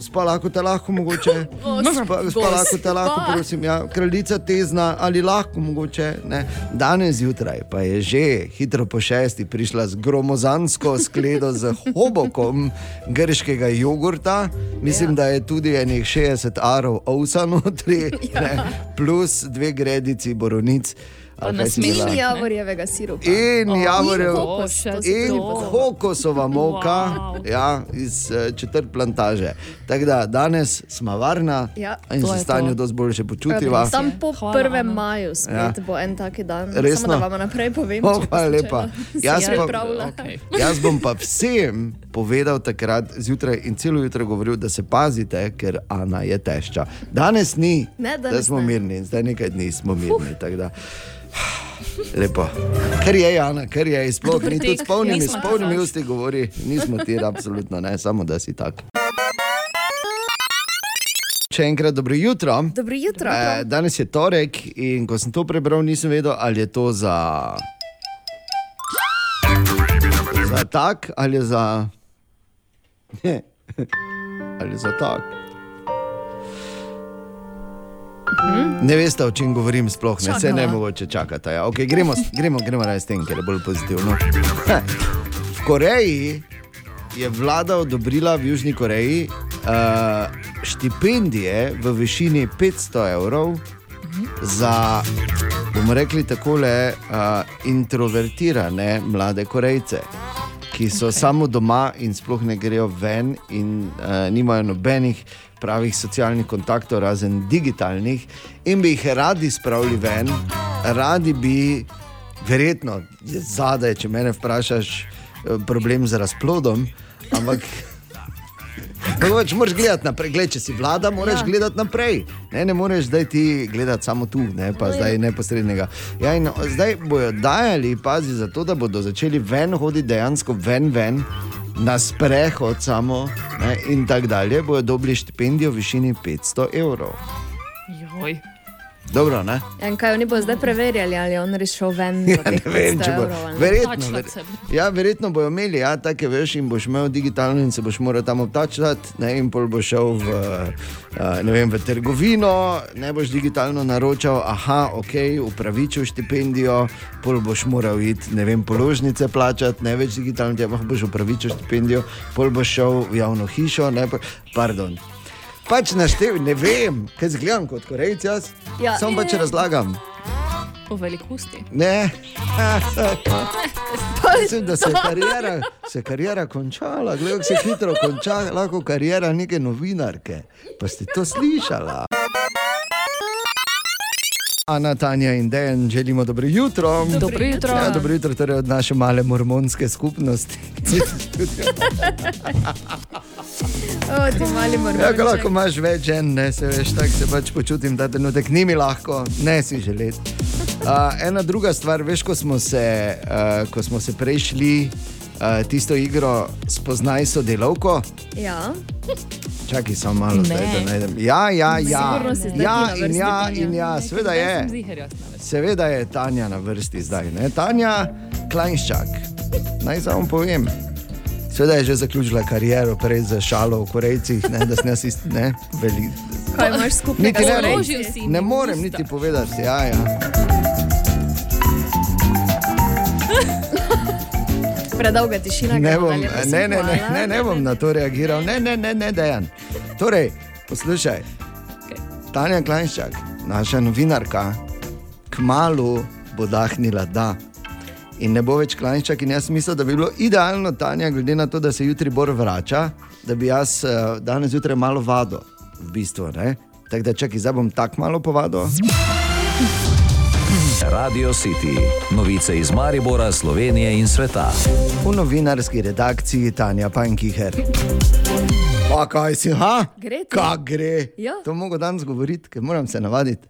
Spa lahko te lahko mogoče, <laughs> spa, spa Gos, lahko te lahko, prosim, ja, kraljica tezna ali lahko mogoče. Ne. Danes zjutraj pa je že hitro po šesti prišla z gromozansko skledo z <laughs> hobokom grškega jogurta, mislim, ja. da je tudi enih 60 arov ovsa notri, <laughs> ja. plus dve gredici boronic. In javorjevega sirupa. In O, javorjev, kokos, in tudi pozabila. kokosova moka, Wow. ja, iz uh, četrt plantaže. Tako da danes smo varna Ja. in se stanju dosti boljše počutiva. Sam po Hvala, 1. Ana. maju spet Ja. bo en taki dan. Resno? Samo da vam naprej povem. O, če hvala boste lepa. Jaz pa- okej. <laughs> Jaz bom pa vsem povedal takrat zjutraj in celo jutro govoril, da se pazite, ker Ana je tešča. Danes ni, Ne, danes zdaj smo ne. mirni, zdaj nekaj dni smo mirni. da- Lepo. Ker je, Ana, ker je, sploh ni tudi s polnimi, s polnimi usti govori, nismo ti, absolutno ne, samo da si tak. Še enkrat dobro jutro. Dobro jutro. Eh, danes je torek in ko sem to prebral, nisem vedel, ali je to za. Za tak ali za. <laughs> Ne. Ali za tak. Ne veste, o čem govorim, sploh ne, se ne mogoče čakati. Ja. Okay, gremo, gremo, gremo raje s tem, ker je bolj pozitivno. V Koreji je vlada odobrila v Južni Koreji uh, štipendije v višini 500 evrov za, bomo rekli, takole uh, introvertirane mlade Korejce, ki so okay. samo doma in sploh ne grejo ven in uh, nimajo nobenih pravih socialnih kontaktov, razen digitalnih, in bi jih radi spravili ven, radi bi, verjetno, je zadaj, če me vprašaš, eh, problem z razplodom, ampak. Pač moraš gledati naprej, Gled, če si vlada, moraš ja. gledati naprej. Ne, ne moreš zdaj ti gledati samo tu, ne pa zdaj neposrednega. Ja, in zdaj bojo dajali, pazi, za to, da bodo začeli ven hoditi, dejansko ven, ven, na sprehod samo ne, in tako dalje, bojo dobili štipendijo v višini 500 evrov. Joj. Dobro, ne? Ja, in kaj oni bodo zdaj preverjali, ali je on res šel ven? <laughs> Ja, ne vem, 500 če bo. evrov? Verjetno, ver, ja, verjetno bojo imeli, ja, take veš, in boš imel digitalno in se boš moral tam obtačati, ne, in pol boš šel v, uh, ne vem, v trgovino, ne boš digitalno naročal, aha, ok, upravičil štipendijo, pol boš moral iti, ne vem, položnice plačati, ne več digitalno, ti pa boš upravičil štipendijo, pol boš šel v javno hišo, ne, pa, pardon. Pač naštev, ne vem, kaj zgledam kot korejc jaz, Ja. samo pač razlagam. Po velikosti. Ne. <laughs> Mislim, da se je karijera, se je karijera končala, gledaj, se hitro konča, lahko karijera neke novinarke. Pa ste to slišala? Ana, Tanja in Dejan, želimo dobro jutro. Dobro jutro. Ja, dobro jutro torej od naše male mormonske skupnosti. <laughs> O, ti mali Ja, lahko imaš več žen, ne se veš, tako se pač počutim, da trenutek ni mi lahko, ne si želeti. Uh, ena druga stvar, veš, ko smo se, uh, ko smo se prešli uh, tisto igro Spoznaj sodelovko. Ja, Čakaj, samo malo, Ne. zdaj, da najdem. Ja, ja, ja. Ja, na in ja, in ja, seveda je. Seveda je Tanja na vrsti zdaj. Ne? Tanja Klajnščak, naj samo povem. Seveda je že zaključila kariero, prej za šalo v Korejcih, ne, da se nas isti ne veli. kaj imaš skupnega Niti s ne, ne mi morem niti povedati. Ja, ja. Predolga tišina. Ne, bom, ne, ne, ne, ne, ne bom na to reagiral, ne, ne, ne, ne dejan. Torej, poslušaj, Tanja Klajnščak, naša novinarka, kmalu bo dahnila da. In ne bo več Klajnščak, in jaz mislim, da bi bilo idealno, Tanja, glede na to, da se jutri Bor vrača, da bi jaz uh, danes zjutraj malo vadil, v bistvu. ne. Tako da čakaj, zdaj bom tako malo povadil. Radio City, novice iz Maribora, Slovenije in sveta. V novinarski redakciji Tanja Pankiher. Pa kaj si, ha? Gre ti? Kaj gre? Ja. To mogo danes govoriti, ker moram se navaditi.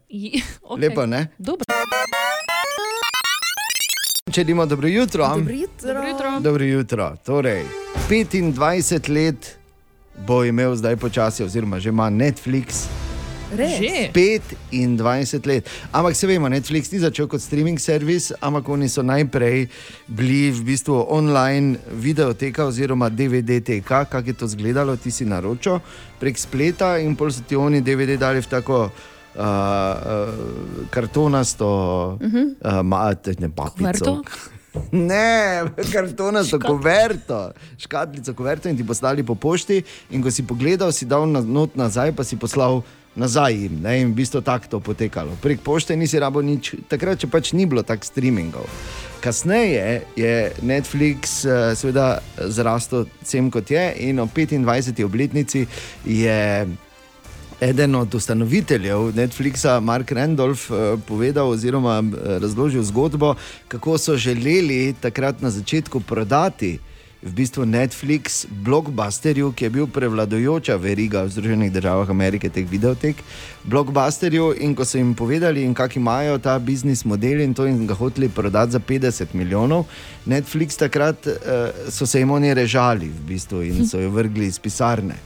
Okay. Lepo, ne? Dobro. Če idemo dobro jutro. Dobro jutro. Dobro jutro. Dobro jutro. Torej, 25 let bo imel zdaj počasi, oziroma že ima Netflix. Že. 25 let. Ampak se vemo, Netflix ni začel kot streaming servis, ampak oni so najprej bili v bistvu online videoteka oziroma DVD-teka, kako je to izgledalo, ti si naročil prek spleta in pol so ti oni DVD dali v tako. Uh, uh, kartonasto, uh -huh. uh, mate, ne papico. <laughs> Ne, kartonasto kuverto, škatlico kuverto in ti poslali po pošti. In ko si pogledal, si dal na, not nazaj, pa si poslal nazaj jim. Ne, in v bistvu tako to potekalo. Prek pošte nisi rabo nič, takrat če pač ni bilo tako streamingov. Kasneje je Netflix uh, seveda zrastel sem kot je in ob 25. obletnici je eden od ustanoviteljev Netflixa, Mark Randolph, eh, povedal oziroma eh, razložil zgodbo, kako so želeli takrat na začetku prodati. V bistvu Netflix, blockbusterju, ki je bil prevladujoča veriga v Združenih državah Amerike, teh videotek, blockbusterju, in ko so jim povedali, kako imajo ta biznis model, in to jim ga hoteli prodati za 50 milijonov, Netflix takrat uh, so se jim oni režali v bistvu in so jo vrgli iz pisarne.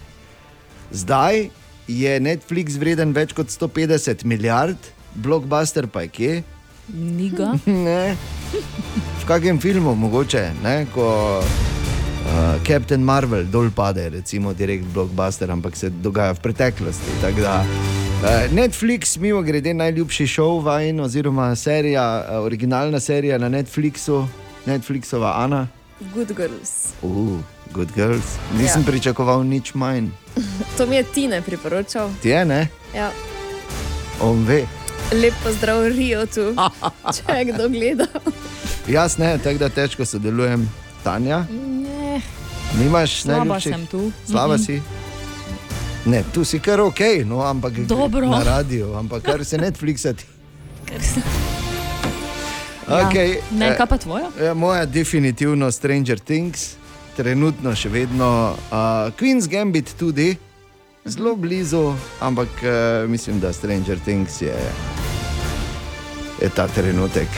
Zdaj je Netflix vreden več kot 150 milijard, blockbuster pa je kje? Niga. <laughs> Ne. V kakem filmu mogoče, ne? ko uh, Captain Marvel dol pade, recimo direkt blockbuster, ampak se dogaja v preteklosti. Da, uh, Netflix, mimo grede, najljubši šov vajen, oziroma serija, uh, originalna serija na Netflixu, Netflixova Ana. Good girls. Uh, good girls. Nisem ja. pričakoval nič manj. <laughs> To mi je Tine priporočal. Ti je, ne? Ja. On ve. Lep pozdrav Rio tu, <laughs> če je kdo gleda. Jaz ne, tako da težko sodelujem. Tanja, Ne, nimaš slaba najljubših? sem tu. Slaba Mhm. si. Ne, tu si kar ok, no, ampak Dobro. na radiju, ampak kar se Netflixa ti. Ker se- Okay, Ja. Ne, kaj pa tvoja? Ja, moja definitivno Stranger Things, trenutno še vedno uh, Queen's Gambit tudi, zelo blizu, ampak uh, mislim, da Stranger Things je, je ta trenutek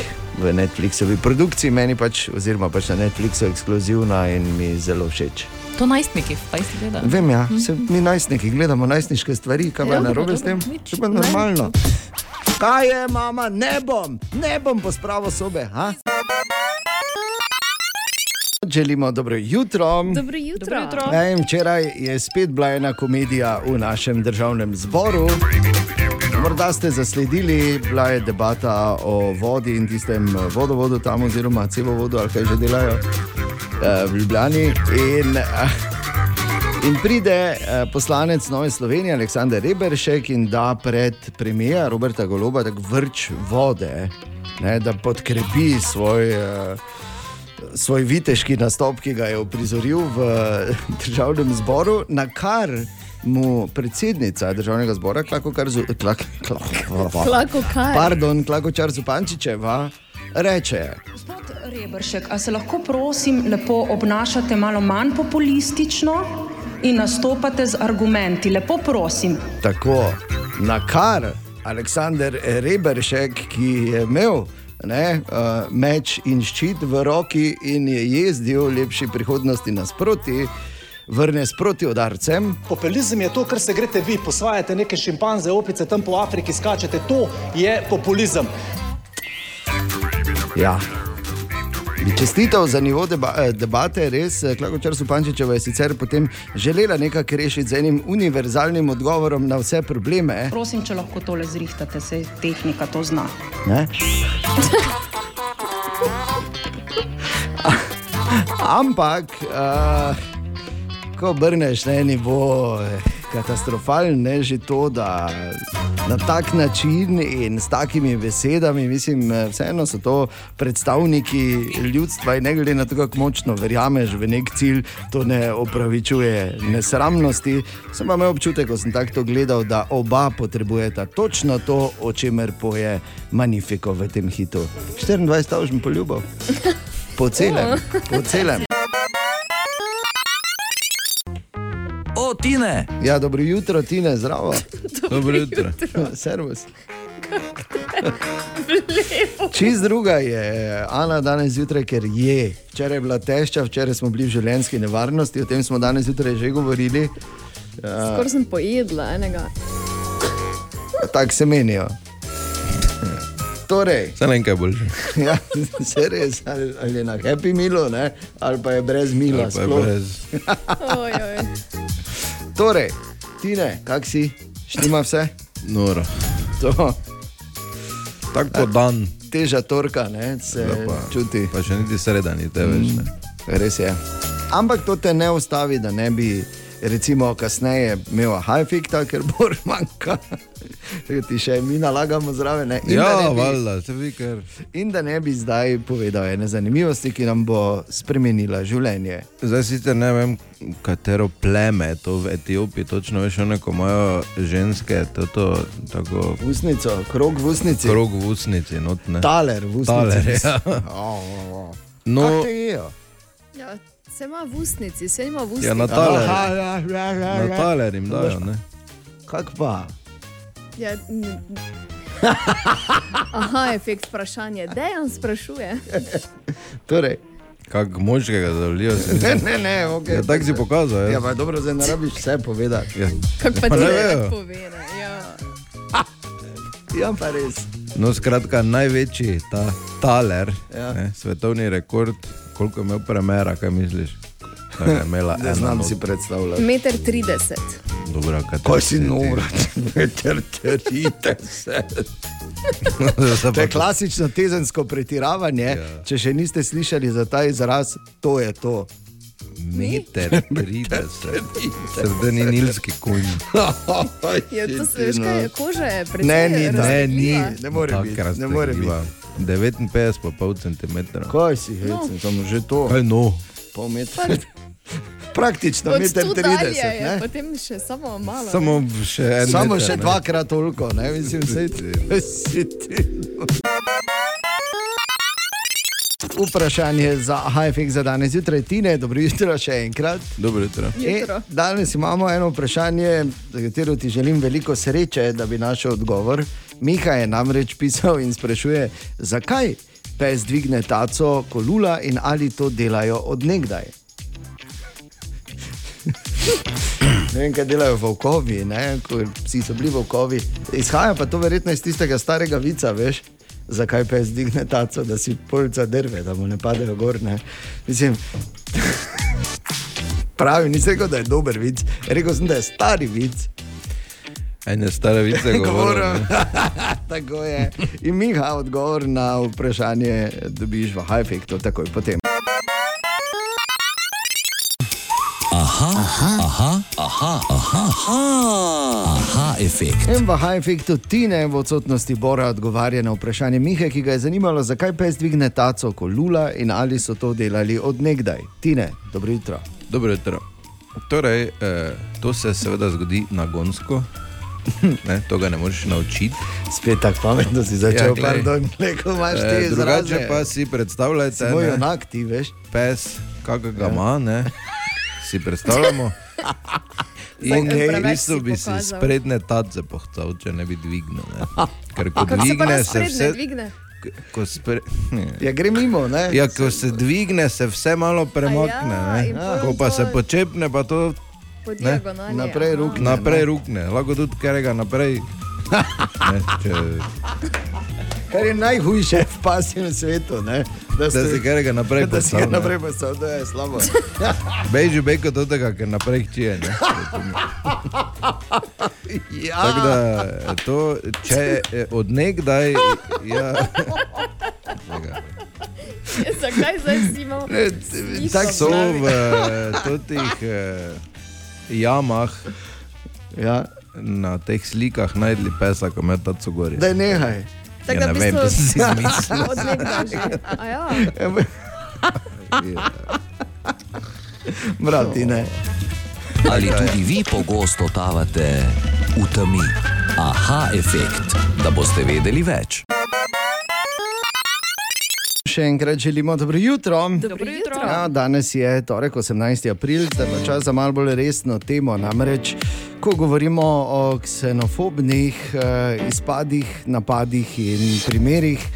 v Netflixovi produkciji, meni pač, oziroma pač na Netflixu ekskluzivna in mi zelo všeč. To najstniki, pa jsi gledal. Vem, ja, se, mi najstniki gledamo najstniške stvari, kaj pa Ja, je narobe s tem? je pa normalno. Kaj je, mama, ne bom, ne bom pospravil sobe. Ha? Želimo dobro jutro. Dobro jutro. Dobro jutro. Ej, včeraj je spet bila ena komedija v našem državnem zboru. Morda ste zasledili, bila je debata o vodi in tistem vodovodu tam, oziroma cevovodu, ali kaj že delajo eh, v Ljubljani. In, eh, In pride eh, poslanec Nove Slovenije, Aleksandr Reberšek, in da pred premijer Roberta Goloba tak vrč vode, ne, da podkrepi svoj, eh, svoj viteški nastop, ki ga je uprizoril v državnem zboru, na kar mu predsednica državnega zbora, Klakokar Zu- Klak- Klak- Klako kaj? Pardon, Klakočar Zupančičeva, reče. Gospod Rebršek, a se lahko prosim lepo obnašate malo manj populistično in nastopate z argumenti? Lepo prosim. Tako, na kar Aleksandr Reberšek, ki je imel ne, uh, meč in ščit v roki in je jezdil lepši prihodnosti nasproti, vrne s proti udarcem. Populizem je to, kar se greste vi, posvajate neke šimpanze, opice tam po Afriki, skačete. To je populizem. Ja. Bi čestitev za nivo deba, eh, debate, res, eh, Klakočar Supančičeva je sicer potem želela nekako rešiti z enim univerzalnim odgovorom na vse probleme. Prosim, če lahko tole zrihtate, se tehnika to zna. Ne? <laughs> Ampak, uh, ko obrneš na eni bo katastrofalen, ne že to, da na tak način in s takimi besedami, mislim, eh, vseeno so to predstavniki ljudstva in ne glede na to, kako močno verjameš v nek cilj, to ne opravičuje nesramnosti. Sem imel občutek, ko sem tako gledal, da oba potrebujeta točno to, o čemer poje Manifiko v tem hitu. 24 stavžen poljubov. Po celem, po celem. O, Tine! Ja, dobro jutro, Tine, zdravo. <laughs> Dobro jutro. <laughs> Servus. <laughs> Čist druga je Ana danes zjutraj, ker je. Včeraj je bila težka, včeraj smo bili v življenjski nevarnosti, o tem smo danes zjutraj že govorili. Skoraj sem pojedla enega. Tako se menijo. Torej, Vse ne kaj boljše. ja, se res, ali, ali je na happy milo, ne? ali pa je brez mila. Pa je sploh. brez. Oj, oj. Torej, Tine, kak si? Štima vse? Noro. To, Tako po dan. teža torka, ne? se Ja, pa, čuti. pa še niti sreda ni te več. Ne. Res je. Ampak to te ne ustavi, da ne bi, recimo, kasneje imel hajfikta, ker bo <laughs> manjka. Ti še mi nalagamo zraven. ne. In, da Ja, ne bi- valjda, se vi kar. in da ne bi zdaj povedal ene zanimivosti, ki nam bo spremenila življenje. Zdaj sicer ne vem, katero pleme to v Etiopiji, točno veš, one, ko imajo ženske, to, to tako Usnico, krog v usnici. krog v usnici, notne. Taler v usnici. Taler, ja. No. Kako te jejo? Ja, se ima v usnici, se ima v usnici. ja, na taler, ja, ja, ja, na taler jim dajo, ne? Kak pa? Ja, <laughs> Aha, efekt vprašanja. Dejan sprašuje. <laughs> Torej, Kak moškega zavlijo se. ne, ne, ne, okay. Ja, tako si pokazal, Ja, ja. pa dobro, zdaj ne rabiš vse povedati. ja. Kako pa <laughs> Pa ti ne ne vejo. pove? ne, Ja. Ja, pa res. No, skratka, največji ta taler, ja. ne, svetovni rekord, koliko je imel premera, kaj misliš? Da je imela <laughs> Ne ena znam not- si predstavljati. Meter trideset. Dobro, kaj Kaj si nora, <laughs> meter trideset. <laughs> To je klasično tezensko pretiravanje. Ja. Če še niste slišali za ta izraz, to je to. Meter 30, srednji nilski konj. Ja, to se veš, kaj je koža, je precej Ne, ni, ne, ni, ne more biti. Ne more biti. 59 pa pol centimetra. Kaj si hecen, samo že to, Kaj no? pol metra. Praktično Od meter tu dalje trideset. je, ne? potem še samo malo. Samo še en Samo meter, še ne. dvakrat toliko, ne mislim, sej <laughs> si ti. Vprašanje za HFX za danes zjutraj, Tine, dobro jutro še enkrat. Dobro jutro. Jutro. E, danes imamo eno vprašanje, za katero ti želim veliko sreče, da bi našel odgovor. Miha je namreč pisal in sprašuje, zakaj pes dvigne taco, ko lula in ali to delajo odnegdaj. Ne vem, kaj delajo volkovi, ne? ko psi so bili volkovi. Izhaja pa to verjetno iz tistega starega vica, veš, zakaj pes digne taco, da si polca drve, da mu ne padejo gor. Ne? Mislim, <laughs> pravi, nisem rekel, da je dober vic, rekel sem, da je stari vic. Ene stare vice <laughs> govoril. Ne. <laughs> Tako je. In Miha, odgovor na vprašanje dobiš v Hajfektu, takoj potem. Aha, aha, aha, aha, aha, aha, aha efekt. In v aha efektu Tine v odsotnosti Bora odgovarja na vprašanje Mihe, ki ga je zanimalo, zakaj pes dvigne taco, ko lula in ali so to delali odnegdaj. Tine, dobro jutro. Dobro jutro. Torej, eh, to se seveda zgodi nagonsko, <laughs> ne, to ga ne moreš naučiti. Spet tako pametno si začel, <laughs> Ja, pardon, leko imaš te Eh, drugače izraze. pa si predstavljajte, Moj enak ti, veš. pes, kako ga Ja. ima, ne, si predstavljamo. <laughs> In Okej. v bistvu bi si sprednje tace pohcal, če ne bi dvignil. Ne. Ker ko dvigne, se vse. dvigne? Ko spre... Ja, gre mimo, ne? Ja, ko se dvigne, se vse malo premakne. A ja, Ko pa se počepne, pa to Po diagonali. naprej aha. rukne. naprej rukne. Lahko tudi kerega naprej. <laughs> Ne, če, Kar je najhujše v pasjem svetu, ne? da, da si kerega naprej da si ga postavil, naprej postavil, da je slabo. <laughs> Beži bejko do tega, ker naprej ne. <laughs> Ja. Tako da to, če odnegdaj, ja, Zakaj zdaj si imel? Tako so v eh, teh eh, jamah Ja. na teh slikah najdli pesa, ko me ta cugori. Daj nehaj. Tako Ja, da ne vem, sem si izmislil. <laughs> Od nekdaj že. A ja. Brati, ne. Ali tudi vi pogosto totavate v temi? Aha efekt, da boste vedeli več. Še enkrat želimo dobro jutro. Dobro jutro. Ja, danes je torek, 18. april, da je čas za malo bolj resno temo. Namreč, ko govorimo o ksenofobnih eh, izpadih, napadih in primerih,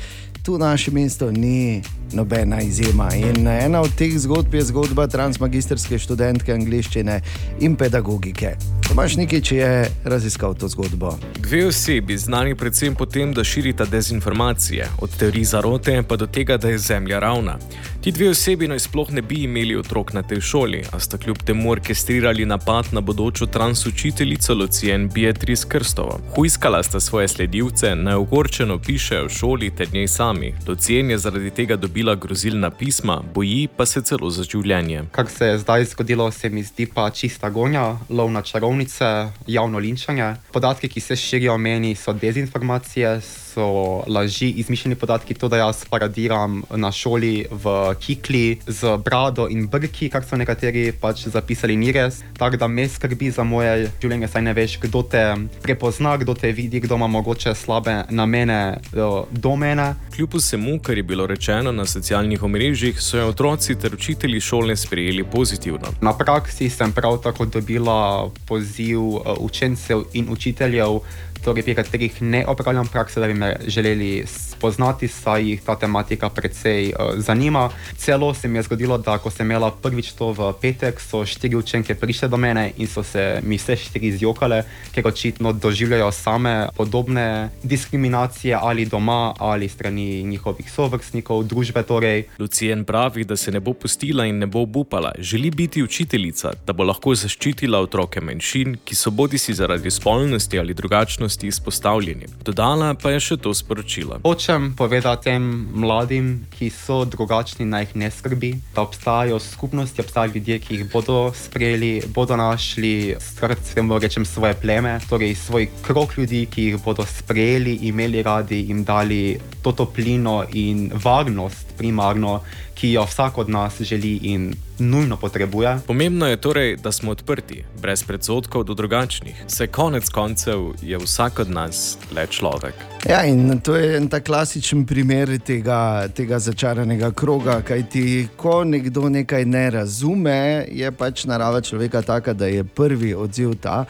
tu naše mesto ni nobena izjema. In ena od teh zgodb je zgodba transmagistrske študentke angliščine in pedagogike. Tomaš Nikič je raziskal to zgodbo. Dve osebi, znani predvsem po tem, da širita dezinformacije, od teorij zarote pa do tega, da je Zemlja ravna. Ti dve osebi naj sploh ne bi imeli otrok na tej šoli, a sta kljub temu orkestrirali napad na bodočo transučiteljico Lucien Beatrice Krstovo. Huiskala sta svoje sledilce, naj ogorčeno pišejo v šoli ter njej sami. Lucien je zaradi tega dobila grozilna pisma, boji pa se celo za življenje. Kar se je zdaj zgodilo, se mi zdi pa čista gonja, lov na čarovnice, javno linčanje. Podatki, ki se širijo o meni, so dezinformacije, so laži, izmišljeni podatki. To, da jaz paradiram na šoli v Kikli z brado in brki, kar so nekateri pač zapisali, ni res. Tako da me skrbi za moje življenje, saj ne veš, kdo te prepozna, kdo te vidi, kdo ima mogoče slabe namene eh, do mene. Kljub vsemu, kar je bilo rečeno na socialnih omrežjih, so jo otroci ter učitelji šole sprejeli pozitivno. Na praksi sem prav tako dobila poziv eh, učencev in učiteljev, torej pri katerih ne opravljam prakse, da bi me želeli spoznati, saj jih ta tematika precej uh, zanima. Celo se mi je zgodilo, da ko sem imela prvič to v petek, so štiri učenke prišle do mene in so se mi vse štiri izjokale, ker očitno doživljajo same podobne diskriminacije ali doma ali strani njihovih sovrstnikov, družbe torej. Lucien pravi, da se ne bo pustila in ne bo obupala. Želi biti učiteljica, da bo lahko zaščitila otroke manjšin, ki so bodi si zaradi spolnosti ali drugačnosti izpostavljeni. Dodala pa je še to sporočila. Hočem povedati tem mladim, ki so drugačni, naj jih ne skrbi, da obstajajo skupnosti, obstajajo ljudje, ki jih bodo sprejeli, bodo našli srcem, rečem, svoje pleme, torej svoj krok ljudi, ki jih bodo sprejeli, imeli radi, jim dali to toplino in varnost primarno, ki jo vsak od nas želi in nujno potrebuje. Pomembno je torej, da smo odprti, brez predsotkov do drugačnih. Se konec koncev je vsak od nas le človek. Ja, in to je en ta klasičen primer tega, tega začaranega kroga. Kaj ti, ko nekdo nekaj ne razume, je pač narava človeka taka, da je prvi odziv ta.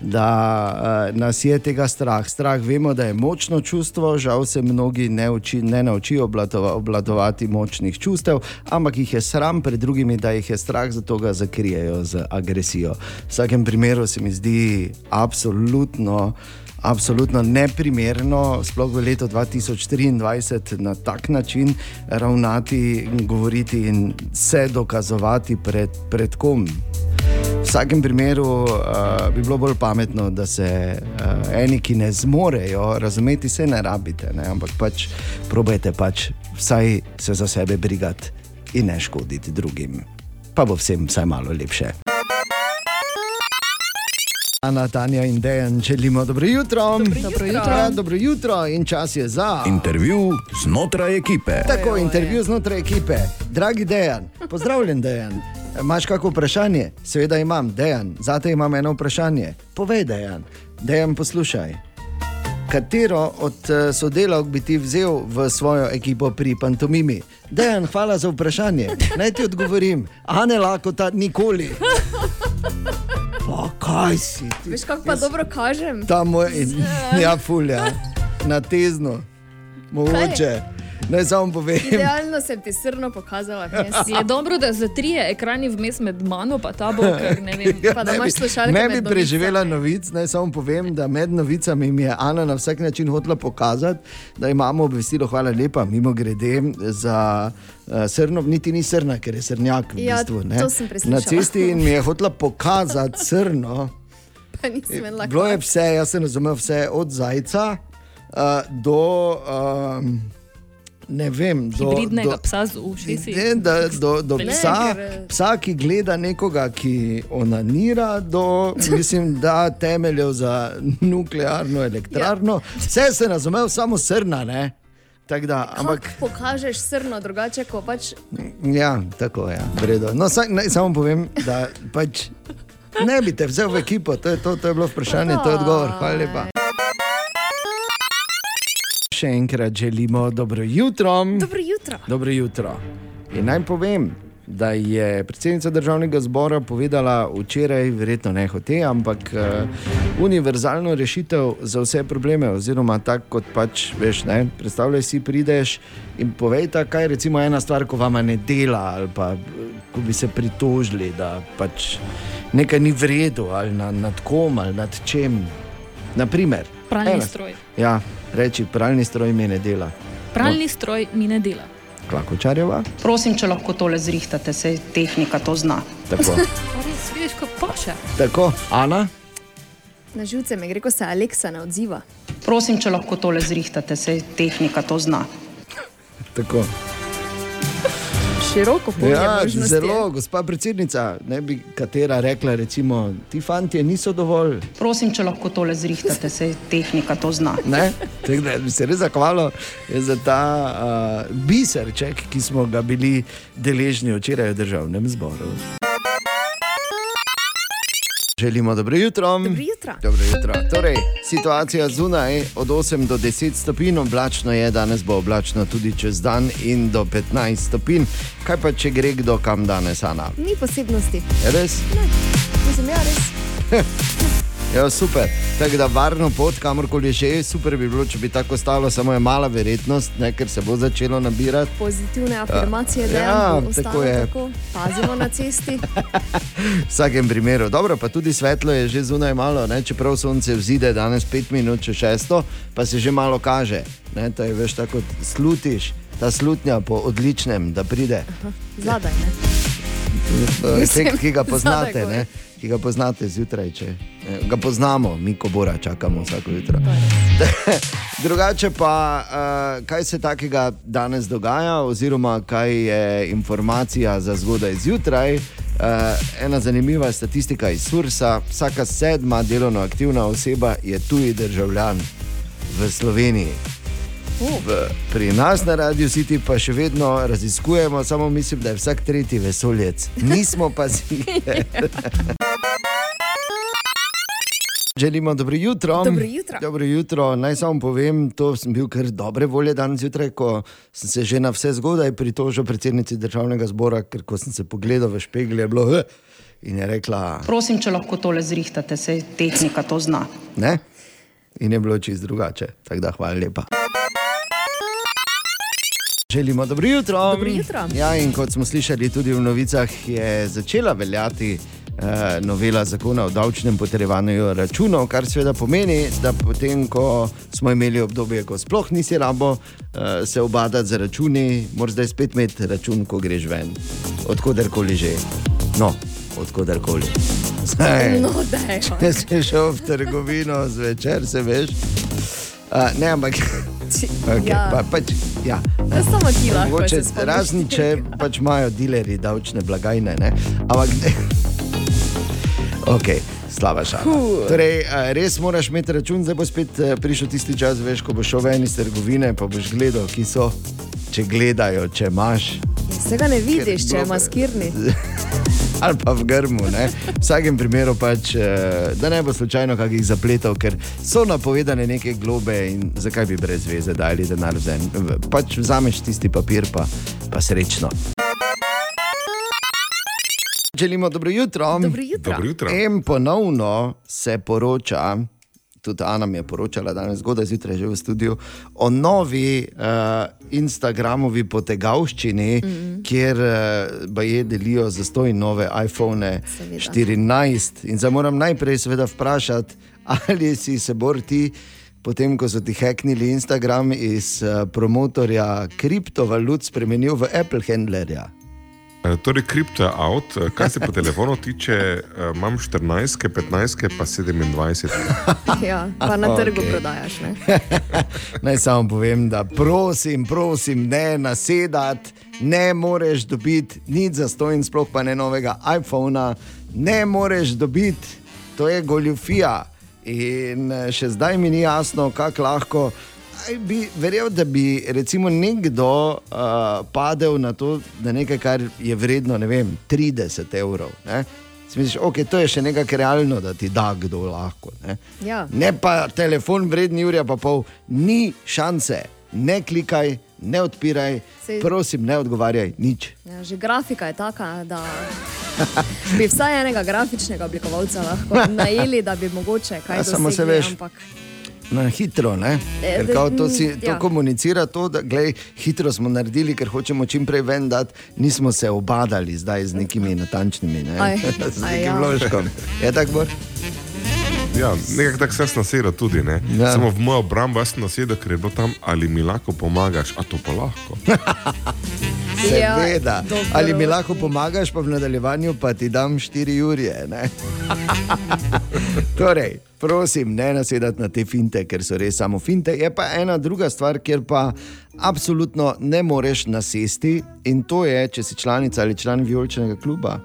Da uh, nas je tega strah. Strah vemo, da je močno čustvo, žal se mnogi ne, uči, ne naučijo obladova, obladovati močnih čustev, ampak jih je sram pred drugimi, da jih je strah, zato ga zakrijejo z agresijo. V vsakem primeru se mi zdi absolutno. Absolutno neprimerno, sploh v letu 2023, na tak način ravnati, govoriti in se dokazovati pred, pred kom. V vsakem primeru uh, bi bilo bolj pametno, da se uh, eni, ki ne zmorejo razumeti, se ne rabite, ne? ampak pač probajte pač vsaj se za sebe brigati in ne škoditi drugim. Pa bo vsem vsaj malo lepše. Ana, Tanja in Dejan, želimo dobro jutro. Dobro jutro. Ja, dobro jutro in čas je za. Intervju znotraj ekipe. Tako, intervju znotraj ekipe. Dragi Dejan, pozdravljen Dejan. Imaš kakšno vprašanje? Seveda imam, Dejan. Zate imam eno vprašanje. Povej, Dejan. Dejan, poslušaj. Katero od eh, sodelavk bi ti vzel v svojo ekipo pri pantomimi? Dejan, hvala za vprašanje. Naj ti odgovorim. Ane lahko ta nikoli. Pa kaj si ti? Veš, kako pa dobro kažem? Ta moj, <laughs> ja, fulja, na tezno, mogoče. Naj samo povem. Idealno sem ti srno pokazala, vmes. Je dobro, da za tri je ekrani vmes med mano in tabo, ker ne vem. Pa da Ne imaš slušalke Ne bi preživela novic, naj samo povem, da med novicami mi je Ana na vsak način hotela pokazati, da imamo obvestilo, hvala lepa, mimo grede za uh, srno, niti ni srna, ker je srnjak v Ja, bistvu. ne. Na cesti in mi je hotela pokazati srno. Pa Bilo je vse, jaz sem razumel vse od zajca uh, do. Um, Ne vem, do, Hibridnega do, psa z ušesi. Ne, da, do, do psa, ker- psa, ki gleda nekoga, ki onanira, do mislim, da temeljev za nuklearno elektrarno. Vse se razumel, samo srna. Ne? Tak Da, ampak, Ampak pokažeš srno, drugače ko pač. ja, tako je, ja, vredo. No, saj, naj samo povem, da pač ne bi te vzel v ekipo, to je, to, to je bilo vprašanje, to je odgovor. Hvala lepa. Še enkrat želimo dobro jutro. Dobro jutro. Dobro jutro. In naj povem, da je predsednica državnega zbora povedala včeraj, verjetno ne hote, ampak uh, univerzalno rešitev za vse probleme, oziroma tako kot pač veš, ne, predstavljaj si, prideš in povej, kaj je recimo ena stvar, ko vama ne dela, ali pa eh, ko bi se pritožili, da pač nekaj ni v redu, ali na, nad kom, ali nad čem. Naprimer, Pralni stroj. Ja, reči, pralni stroj mi ne dela. Pralni stroj mi ne dela. Klakočarjeva. Prosim, če lahko tole zrihtate, sej tehnika to zna. Tako. <laughs> Res, vidiš, kako paše. Tako, Ana. Na živce mi gre, ko se Aleksa ne odziva. Prosim, če lahko tole zrihtate, sej tehnika to zna. Tako. Široko polje Ja, možnosti. zelo, gospa predsednica, ne bi katera rekla, recimo, ti fanti niso dovolj. Prosim, če lahko tole zrihtate, sej tehnika to zna. Ne? Tako da bi se res zahvalil za ta uh, biserček, ki smo ga bili deležni včeraj v državnem zboru. Želimo dobro jutro. Dobro jutro. Dobro jutro. Torej, situacija zunaj od 8 do 10 stopinj, oblačno je, danes bo oblačno tudi čez dan in do 15 stopinj. Kaj pa če gre kdo kam danes, Ana? Ni posebnosti. Res? Mislim, ja, res. <laughs> Ja, super. Tako da varno pot, kamorkoli že, super bi bilo, če bi tako stalo, samo je mala verjetnost, ne, ker se bo začelo nabirati. Pozitivne afirmacije, da Ja, tako ostalo je. tako. Pazimo na cesti. <laughs> V vsakem primeru. Dobro, pa tudi svetlo je že zunaj malo, ne? čeprav sonce vzide danes 5 minut čez šesto, pa se že malo kaže. Ne? To je veš tako, slutiš, ta slutnja po odličnem, da pride. Zadaj, ne? <laughs> Efekt, ki ga Zadaj poznate, gor. ne? ki ga poznate zjutraj. Če, ga poznamo, mi ko bora čakamo vsako jutro. <laughs> Drugače pa, uh, kaj se takega danes dogaja, oziroma kaj je informacija za zgodaj zjutraj. Uh, ena zanimiva statistika iz Sursa: vsaka sedma delovno aktivna oseba je tuji državljan v Sloveniji. V, pri nas na Radio City pa še vedno raziskujemo, samo mislim, da je vsak tretji vesoljec. Nismo pa zjutraj. <laughs> <laughs> Želimo dobro jutro. Dobro jutro. Dobro jutro. Naj samo povem, to sem bil kar dobre volje danes zjutraj, ko sem se že na vse zgodaj pritožil predsednici državnega zbora, ker ko sem se pogledal v špegel, je bilo "H", in je rekla Prosim, če lahko tole zrihtate, sej tehnika to zna. ne. In je bilo čist drugače. Tako da hvala lepa. Želimo dobro jutro. Dobro jutro. Ja, in kot smo slišali tudi v novicah, je začela veljati novela zakona o davčnem potrjevanju računov, kar seveda pomeni, da potem, ko smo imeli obdobje, ko sploh nisi rabo eh, se obadati za računi, moraš zdaj spet imeti račun, ko greš ven, odkudarkoli že. No, odkudarkoli. Zdaj, No, daj. Če si šel v trgovino zvečer, se veš. Uh, ne, ampak. Okay, Ja. pa, pač, ja. Samo ti lahko razni, če pač imajo dilerji davčne blagajne. Ne? Ampak. Okay. Slaba šala. Torej, eh, res moraš imeti račun, zdaj bo spet eh, prišel tisti čas, veš, ko boš šel ven iz trgovine, pa boš gledal, ki so, če gledajo, če imaš. Se ga ne vidiš, če je maskirni. <laughs> Ali pa v grmu. Ne? V vsakem primeru, pač, eh, da ne bo slučajno kakih zapletov, ker so napovedane neke globe in zakaj bi brez veze dali denar za en. Pač vzameš tisti papir, pa, pa srečno. Želimo dobro jutro. Dobro jutro. Dobro jutro. In ponovno se poroča, tudi Ana mi je poročala danes zgodaj zjutraj že v studiu, o novi uh, Instagramovi potegavščini, mm -hmm. kjer uh, je delijo za stoj nove iPhone Seveda. 14. In zdaj moram najprej seveda vprašati, ali si se bor ti. Potem, ko so ti heknili Instagram iz uh, promotorja kriptovalut, spremenil v Apple Handlerja. E, Torej, kripto je out, E, kar se po telefonu tiče, e, imam 14, 15, pa 27. Ja, pa na trgu Okej. prodajaš. Ne? <laughs> Naj samo povem, da prosim, prosim, ne nasedati, ne moreš dobiti nič za to, in sploh pa ne novega iPhona, ne moreš dobiti, to je goljufija. In eh, še zdaj mi ni jasno, kako lahko. Bi verjel, da bi recimo nekdo uh, padel na to, da nekaj, kar je vredno ne vem, 30 evrov. Ne? Si Misliš, okay, to je še nekaj realno, da ti da kdo lahko. Ne? Ja. Ne pa telefon vreden Jurija, pa pol, ni šanse, ne klikaj, ne odpiraj, Sej- prosim, ne odgovarjaj, nič. Ja, že grafika je taka, da bi vsaj enega grafičnega oblikovalca lahko <laughs> najeli, da bi mogoče kaj Ja, samo se dosegli, veš, ampak Na hitro, ne? E, ker kao to, si, to ja. komunicira to, da glej, hitro smo naredili, ker hočemo čim prej ven dati, nismo se obadali zdaj z nekimi natančnimi, ne? Aj, <laughs> z aj, nekim ja. vložkom. Je tako, Bor? Ja, nekako tako sem nasedel tudi. Ne? Ja. Ja. Samo v mojo obrambo jaz sem nasedel, ker je bilo tam, ali mi lahko pomagaš, a to pa lahko. <laughs> Ja, Seveda. dobro. Ali mi lahko pomagaš, pa v nadaljevanju pa ti dam 4 ure. ne? <laughs> torej, prosim, ne nasedati na te finte, ker so res samo finte. Je pa ena druga stvar, kjer pa absolutno ne moreš nasesti, in to je, če si članica ali član vijoličnega kluba.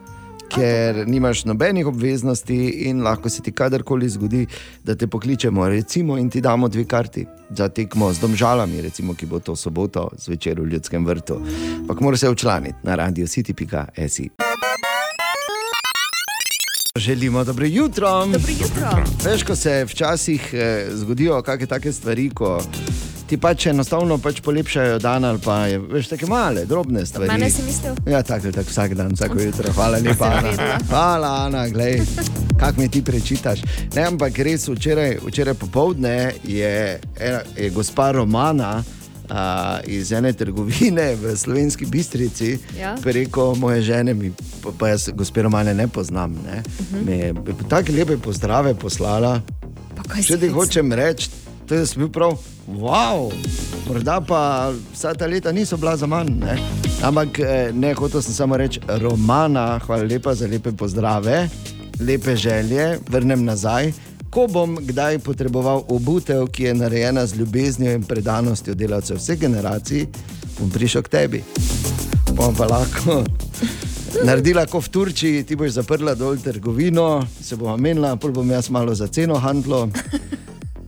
Ker nimaš nobenih obveznosti in lahko se ti kadarkoli zgodi, da te pokličemo, recimo, in ti damo dve karti za tekmo z domžalami, recimo, ki bo to soboto zvečer v Ljudskem vrtu. Ampak moraš se včlaniti na radio city.si. Želimo dobro jutro. Dobro jutro. Veš, ko se včasih eh, zgodijo kakšne take stvari, ko ti pač enostavno pač polepšajo dan ali pa je, veš, tako male, drobne stvari. mene si mislil? Ja, tako je tako vsak dan, vsako jutro. Hvala lepa, Ana. Hvala, Ana, glej, kak mi ti prečitaš. Ne, ampak res včeraj, včeraj popovdne je, je gospa Romana. Uh, iz ene trgovine v Slovenski Bistrici, Ja. preko moje žene, mi, pa, pa jaz, gospe Romane, ne poznam. Ne? Uh -huh. Mi je tako lepe pozdrave poslala. Če ti hočem reči, to je bil prav, wow, morda pa vsa ta leta niso bila za manj. Ne? Ampak eh, ne, hotel sem samo reči, Romana, hvala lepa za lepe pozdrave, lepe želje, vrnem nazaj. Ko bom kdaj potreboval obutev, ki je narejena z ljubeznijo in predanostjo delavcev vseh generacij, bom prišel k tebi. Bom pa lahko <laughs> naredila kot v Turčiji, ti boš zaprla dol trgovino, se bomo menila, pol bom jaz malo za ceno handlo,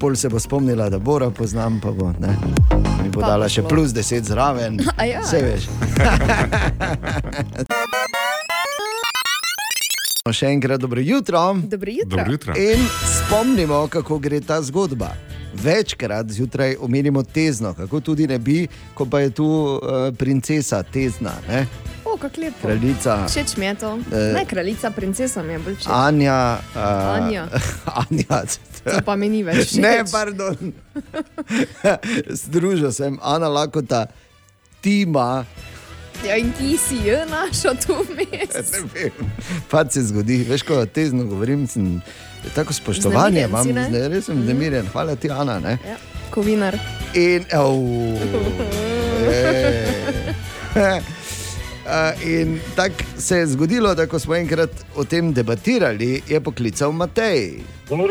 pol se bo spomnila, da Bora poznam, pa bo ne. Mi bo Pa dala še plus 10 zraven. <laughs> A ja. Vse veš. <laughs> Še enkrat dobro jutro. Dobro jutro. Dobro jutro. In spomnimo, kako gre ta zgodba. Večkrat zjutraj omenimo tezno, kako tudi ne bi, ko pa je tu uh, princesa tezna, ne? O, kako lepo. kraljica Všeč mi je to. Eh, Ne, kraljica, princesa mi je bolj všeč. Anja. Uh, Anja. <laughs> Anja. To pa mi ni več všeč. Ne, pardon. <laughs> Združil sem Ana Lakota, Tima. Ja, in ki si jo našel tu vmes. Ne pač se zgodi. Veš, ko tezno govorim, sem tako spoštovanje imam, ne? zdaj res sem znemirjen. Hvala ti, Ana. Ne? Ja, kovinar. In, oh, <laughs> <laughs> in tako se je zgodilo, da ko smo enkrat o tem debatirali, je poklical Matej. Dobro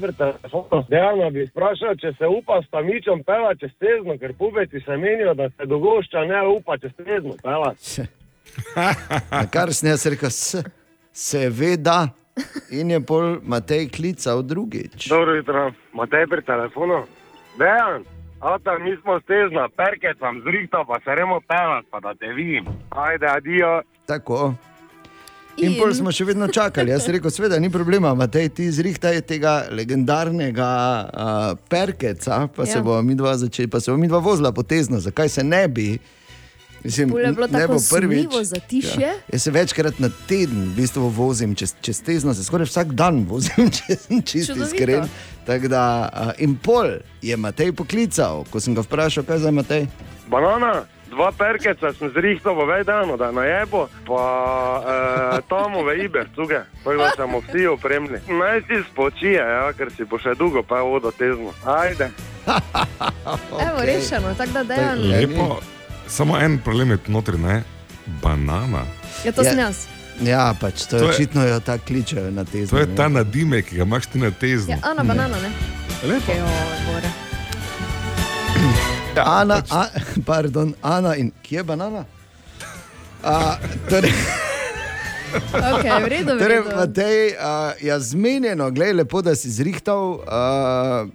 pri telefonu. Dejano bi vprašal, če se upa s tamičem pela čez tezno, ker pubeci se menijo, da se dogošča ne upa čez tezno pela. Kar sem jaz rekel, "S- seveda. in je pol Matej klical drugič. Dobro jutro, Matej pri telefonu. Dejan, avta, mi smo stezna, perket vam zrihta, pa se remo pelat, pa da te vidim. Ajde, adijo. Tako. In, in pol smo še vedno čakali. Jaz sem rekel, sveda ni problema, Matej, ti zrihtaj tega legendarnega uh, perkeca, pa ja. se bomo mi dva začeli, pa se bomo mi dva vozila potezno. Zakaj se ne bi? Mislim, Pol je bilo ne tako bo prvič. sumivo zatišje. Ja. Jaz se večkrat na teden v bistvu vozim čez, čez tezno, se skoraj vsak dan vozim, <laughs> če sem čisto Čudovito. iskren. Tako Da, uh, in pol je Matej poklical, ko sem ga vprašal, kaj za Matej. Banana, dva perkeca sem zrihtal v več dano, da na jebo, pa eh, tam v Iber, cuge, tako da smo vsi opremljeni. Naj si spočije, ja, ker si bo še dolgo pa vodo tezno. Ajde. <laughs> Evo, rešeno, tako da dejan. Lepo. Samo en problem je notri, ne? Banana. Ja, to sem jaz. Ja, pač to, To je je- očitno jo tako kličejo na tezno. To je ne. ta nadimek, ki ga imaš ti na tezni. Ja, Ana, banana, ne? Lepo. Jo, bore. Ana, a, <laughs> pardon, Ana in kje je banana? A, torej, <laughs> Okay, v redu, v <laughs> torej, redu. Matej, a, ja, zmenjeno, gledaj, lepo, da si zrihtal. A,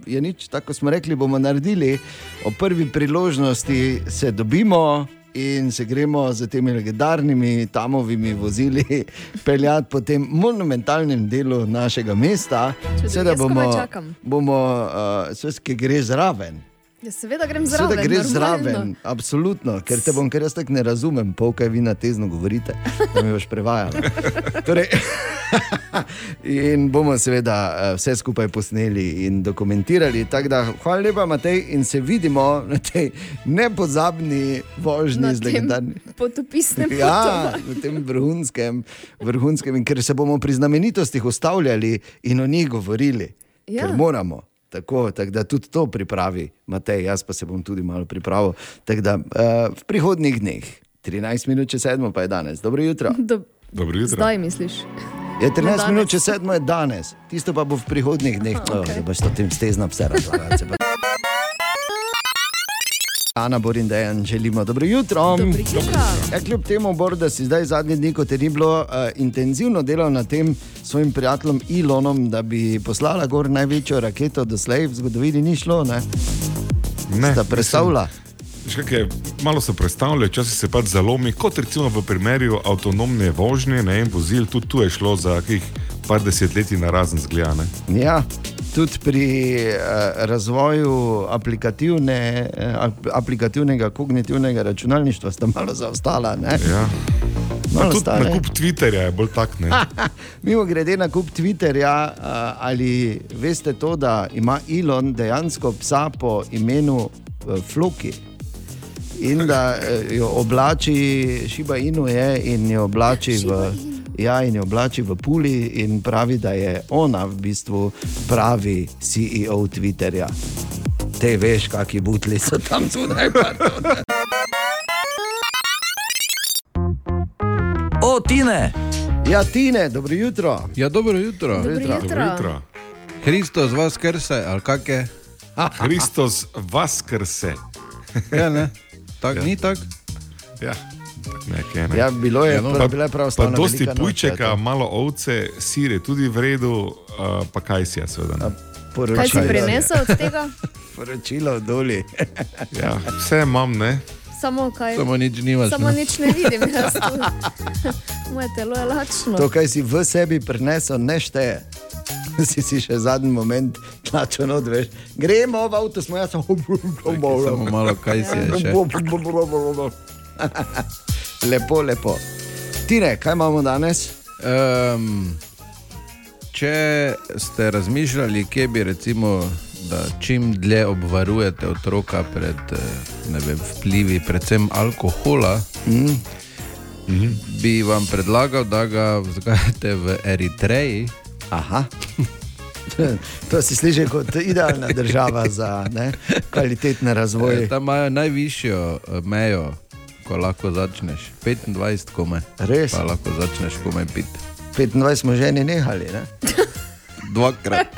je nič, tako smo rekli, bomo naredili. O prvi priložnosti se dobimo. In se gremo z temi legendarnimi tamovimi vozili peljati po tem monumentalnem delu našega mesta. Seveda bomo, bomo uh, vse, ki gre zraven. Ja, seveda grem zraven. Seveda gre normalno. zraven, absolutno, ker te bom, ker jaz tako ne razumem, pol kaj vi na tezno govorite, da mi boš prevajali. <laughs> Torej, <laughs> in bomo seveda eh, vse skupaj posneli in dokumentirali. Da, hvala lepa, Matej, in se vidimo na tej nepozabni vožnji z legendarnim. Potopisnem <laughs> Ja, v tem vrhunskem, vrhunskem, in ker se bomo pri znamenitostih ustavljali in o njih govorili, Ja. ker moramo. Tako, tako da tudi to pripravi Matej, jaz pa se bom tudi malo pripravil. Tako da uh, v prihodnih dneh, 13 minut čez sedmo, pa je danes. Dobro jutro. <laughs> Do, Dobro jutro. zdaj misliš? Je Ne 13 danes. minut čez sedmo je danes, tisto pa bo v prihodnih dneh, A, oh, da boš to tem stezna psa razlagal. Ana Borin, da je želimo dobro jutro. Dobro jutro. Ja, kljub temu, Bor, da si zdaj zadnji dni, ko te ni bilo, uh, intenzivno delal na tem s svojim prijateljem Ilonom, da bi poslala gor največjo raketo doslej v zgodovini, ni šlo. Ne? Ne, Sta predstavlja. Veš, kak je, malo se predstavlja, včasih se pač zalomi, kot recimo v primeru avtonomne vožnje, ne en vozil, tudi tu je šlo za kakih par desetletij na razen zgledane. Ja, tudi pri uh, razvoju aplikativne, uh, aplikativnega kognitivnega računalništva sta malo zaostala. Ne? Ja. Malo stare. nakup Twitterja je bolj tak. Ne? <laughs> Mimo grede na kup Twitterja, uh, ali veste to, da ima Elon dejansko psa po imenu uh, Floki. In da eh, jo oblači, Šiba Inu je in jo oblači v. Ja, in jo oblači v Puli in pravi, da je ona v bistvu pravi CEO Twitterja. Te veš, kakšni butli so tam zunaj. O, Tine! Ja, Tine, dobro jutro. Ja, dobro jutro. Dobro jutro. Dobro jutro. Hristos vas krse, ali kak je? Kristus <laughs> vas krse. Ja, ne. Tak, ja. Ni tako? Ja. Nekaj, ne. Ja, bilo je, Ja, no. pa, bila je prav slavna dosti velika noč, ja, pujčeka, malo ovce, sir je tudi v redu, uh, pa kaj si jaz, seveda. Kaj si prinesel od tega? <laughs> Poročilo doli. <laughs> Ja, vse imam, ne. Samo kaj? Samo nič nimaš. Samo ne? nič ne vidim. jaz tu. <laughs> Moje telo je lačno. To, kar si v sebi prinesel, ne šteje. Si si še zadnji moment tlačen odveš. Gremo v avto, smo jaz samo Samo malo, kaj si je še. Lepo, lepo. Tine, kaj imamo danes? Um, če ste razmišljali, kje bi recimo, da čim dlje obvarujete otroka pred eh, vem, vplivi, predvsem alkohola, Mm. bi vam predlagal, da ga vzgajate v Eritreji. Aha. <laughs> To si sliši kot idealna država za ne, kvalitetne razvoje. Eh, Tam imajo najvišjo eh, mejo, ko lahko začneš. 25 kome. Res? Pa lahko začneš kome piti. 25 smo že ne nehali. Ne? <laughs> Dvakrat. <laughs>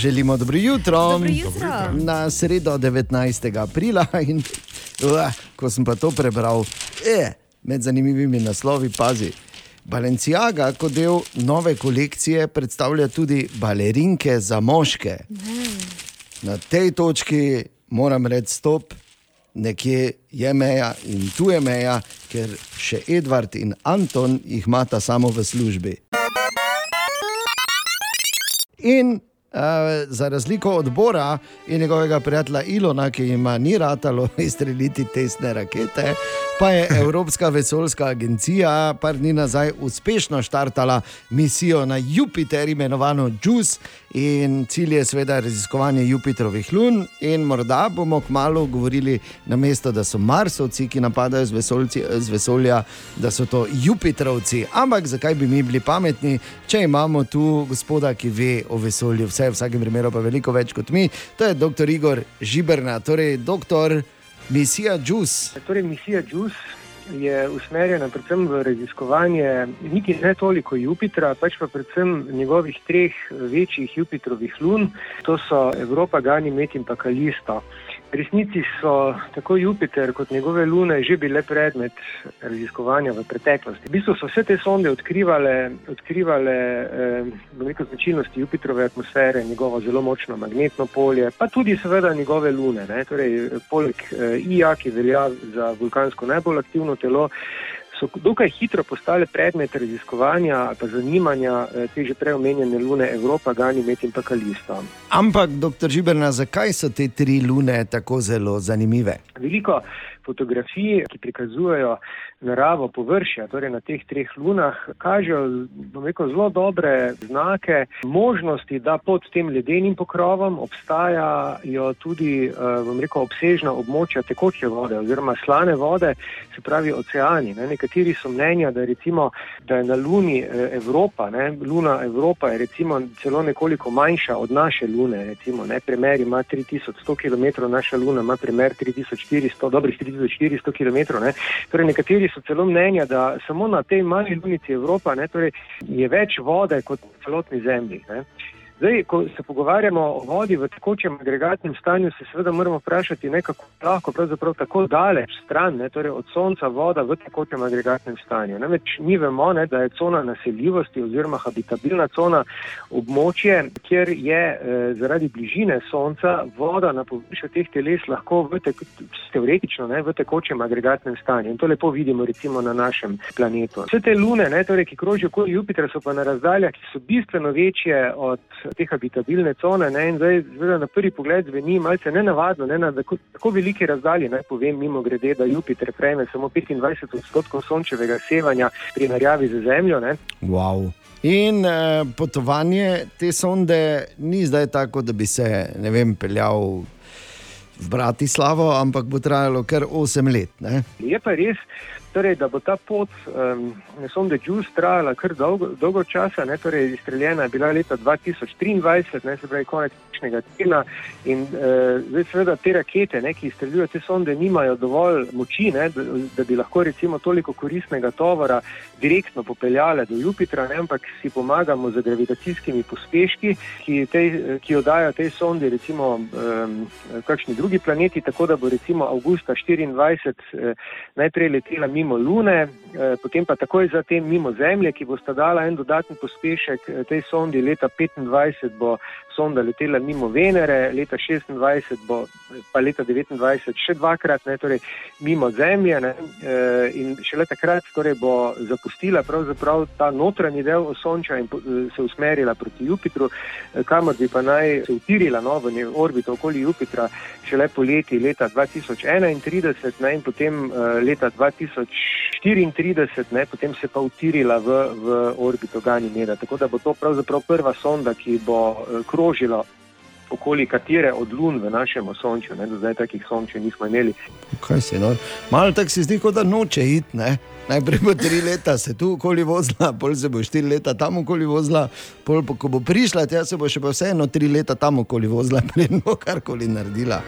Želimo dobro jutro. Dobro jutro. Na sredo 19. aprila. In, uh, ko sem pa to prebral, je, med zanimivimi naslovi, pazi. Balenciaga kot del nove kolekcije predstavlja tudi balerinke za moške. Na tej točki moram reči stop, nekje je meja in tu je meja, ker še Edvard in Anton jih imata samo v službi. In za razliko od Bora in njegovega prijatelja Ilona, ki jima ni ratalo <laughs> izstreliti testne rakete, pa je Evropska vesoljska agencija par dni nazaj uspešno štartala misijo na Jupiter, imenovano JUICE. In cilj je seveda raziskovanje Jupitrovih lun, in morda bomo kmalo govorili, na mesto, da so Marsovci, ki napadajo z, vesoljci, z vesolja, da so to Jupitrovci. Ampak zakaj bi mi bili pametni, če imamo tu gospoda, ki ve o vesolju, vse v vsakem primeru pa veliko več kot mi. To je dr. Igor Žiberna, torej doktor misija JUS. Torej, misija JUS je usmerjena predvsem v raziskovanje niti ne toliko Jupitra, pač pa predvsem njegovih treh večjih Jupitrovih lun, to so Evropa, Ganymed in pa Kalisto. Resnici so tako Jupiter kot njegove lune že bile predmet raziskovanja v preteklosti. V bistvu so vse te sonde odkrivale, odkrivale eh, značilnosti Jupitrove atmosfere, njegovo zelo močno magnetno polje, pa tudi seveda njegove lune. Ne? Torej, poleg eh, Ija, ki velja za vulkansko najbolj aktivno telo, so dokaj hitro postale predmet raziskovanja ali zanimanja eh, te že prej omenjene lune Evropa, Ganymed in pa Kalisto. Ampak, doktor Žiberna, zakaj so te tri lune tako zelo zanimive? Veliko fotografij, ki prikazujejo naravo površja, torej na teh treh lunah, kažejo rekel, zelo dobre znake možnosti, da pod tem ledenim pokrovom obstajajo tudi rekel, obsežna območja tekoče vode oziroma slane vode, se pravi oceani. Ne. Nekateri so mnenja, da, recimo, da je na luni Evropa, ne. luna Evropa je recimo celo nekoliko manjša od naše lune. Recimo, ne. Primer ima 3100 km, naša luna ima primer 3400, dobrih 3400 km. Ne. Torej, nekateri so celo mnenja, da samo na tej mali lunici Evropa ne, torej je več vode kot na celotni zemlji. Ne. Zdaj, ko se pogovarjamo o vodi v tekočem agregatnem stanju, se seveda moramo vprašati, ne, kako lahko pravzaprav tako daleč stran, ne, torej od Sonca voda v tekočem agregatnem stanju. Namreč mi vemo, ne, da je cona naseljivosti oziroma habitabilna cona območje, kjer je eh, zaradi bližine Sonca voda na površju teh teles lahko v tek, teoretično ne, v tekočem agregatnem stanju. In to lepo vidimo recimo na našem planetu. Vse te lune, ne, torej, ki krožijo okoli Jupitra, so pa na razdaljah, ki so bistveno večje od te habitabilne cone. Ne, in zdaj, zdaj na prvi pogled zveni malce nenavadno, ne, na tako, tako veliki razdalji. Naj povem mimo grede, da Jupiter prejme samo 25 odstotkov sončevega sevanja pri narjavi za Zemljo. Ne. Wow. In eh, potovanje te sonde ni zdaj tako, da bi se ne vem, peljal v Bratislavo, ampak bo trajalo kar 8 let. Ne? Je pa res, torej, da bo ta pot um, sonde JUICE trajala kar dolgo, dolgo časa. Ne? Torej, izstreljena je bila leta 2023, ne se pravi konec prejšnjega tedna. In uh, zdaj, seveda, te rakete, ne, ki izstreljujejo te sonde, nimajo dovolj moči, ne, da, da bi lahko recimo toliko koristnega tovora direktno popeljale do Jupitra, ne, ampak si pomagamo z gravitacijskimi pospeški, ki, tej, ki jo dajo tej sondi, recimo um, kakšni drugi planeti, tako da bo recimo avgusta 24 eh, najprej letela mimo Lune, eh, potem pa takoj zatem mimo Zemlje, ki bo sta dala en dodatni pospešek eh, tej sondi, leta 25 bo sonda letela mimo Venere, leta 26 bo, pa leta 29 še dvakrat, ne, torej mimo Zemlje ne, eh, in šele takrat torej bo zapustila ta notranji del Osonča in eh, se usmerila proti Jupitru, eh, kamor bi pa naj se utirila no, v orbito okoli Jupitra šele poleti leta 2031 ne, in potem leta 2034, ne, potem se pa utirila v, v orbito Ganimeda. Tako da bo to pravzaprav prva sonda, ki bo krožila okoli katere od lun v našem osončju. Ne, do zdaj takih sončev nismo imeli. Kaj se no? Malo tako se zdi, kot da noče iti. Ne? Najprej bo tri leta se tu okoli vozila, pol se bo štiri leta tam okoli vozila, pol pa, ko bo prišla, tja se bo še pa vseeno tri leta tam okoli vozila, <laughs> preden bo karkoli naredila.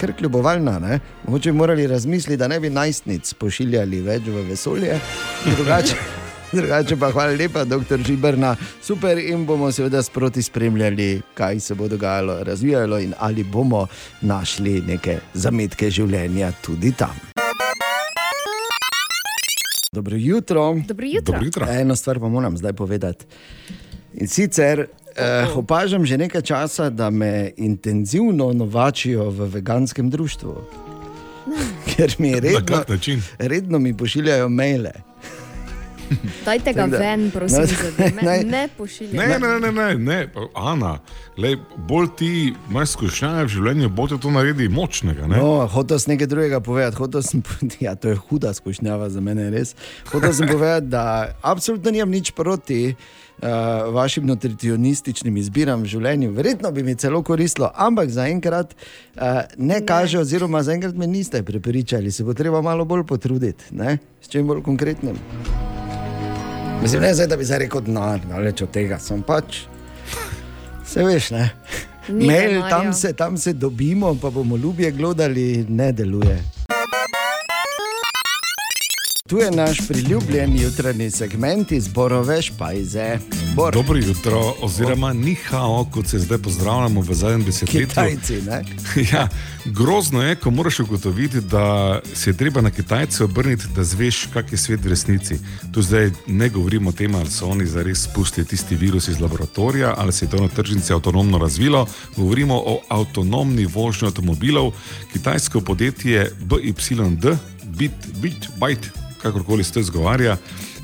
Ker kljubovalna, ne? mogoče bi morali razmisliti, da ne bi najstnic pošiljali več v vesolje, drugače. <laughs> Drugače pa hvala lepa, doktor Žibrna, super in bomo seveda sproti spremljali, kaj se bo dogajalo, razvijalo in ali bomo našli neke zametke življenja tudi tam. Dobro jutro. Dobro jutro. Dobro jutro. Eno stvar pa moram zdaj povedati. In sicer eh, opažam že nekaj časa, da me intenzivno novačijo v veganskem društvu. <laughs> Ker mi Na redno, način? redno mi pošiljajo maile. Dajte ga da- ven, prosim, No, za me. naj- Ne pošiljajte. Ne, ne, ne, ne, ne. pa Ana, lej, bolj ti imaš izkušnje v življenju, bolj te to naredi močnega. Ne? No, hotel sem nekaj drugega povedati. Hotel Sem, <laughs> ja, to je huda skušnjava za mene, res. Hotel sem povedati, da absolutno nimam nič proti uh, vašim nutricionističnim izbiram v življenju. Verjetno bi mi celo koristilo, ampak zaenkrat uh, ne kaže, oziroma zaenkrat me niste prepričali. Se bo treba malo bolj potruditi, ne? s čim bolj konkretnim. Mislim, ne zdaj, da bi zdaj rekel, da ne od tega sem pač. Se veš, ne. Ni Mail, denarja. tam se, tam se dobimo, pa bomo ljubje gledali, ne deluje. Tu je naš priljubljen jutranji segment iz Borove špajze. Bor. Dobro jutro, oziroma ni hao, kot se zdaj pozdravljamo v zadnjem desetletju. Kitajci, ne? <laughs> Ja, grozno je, ko moraš ugotoviti, da se je treba na Kitajce obrniti, da zveš, kak je svet v resnici. Tu zdaj ne govorimo o tem, ali so oni zares spustili tisti virus iz laboratorija, ali se je to na tržnici avtonomno razvilo. Govorimo o avtonomni vožnji avtomobilov. Kitajsko podjetje BYD, Bit, Bit, Byte, kakorkoli se to izgovarja,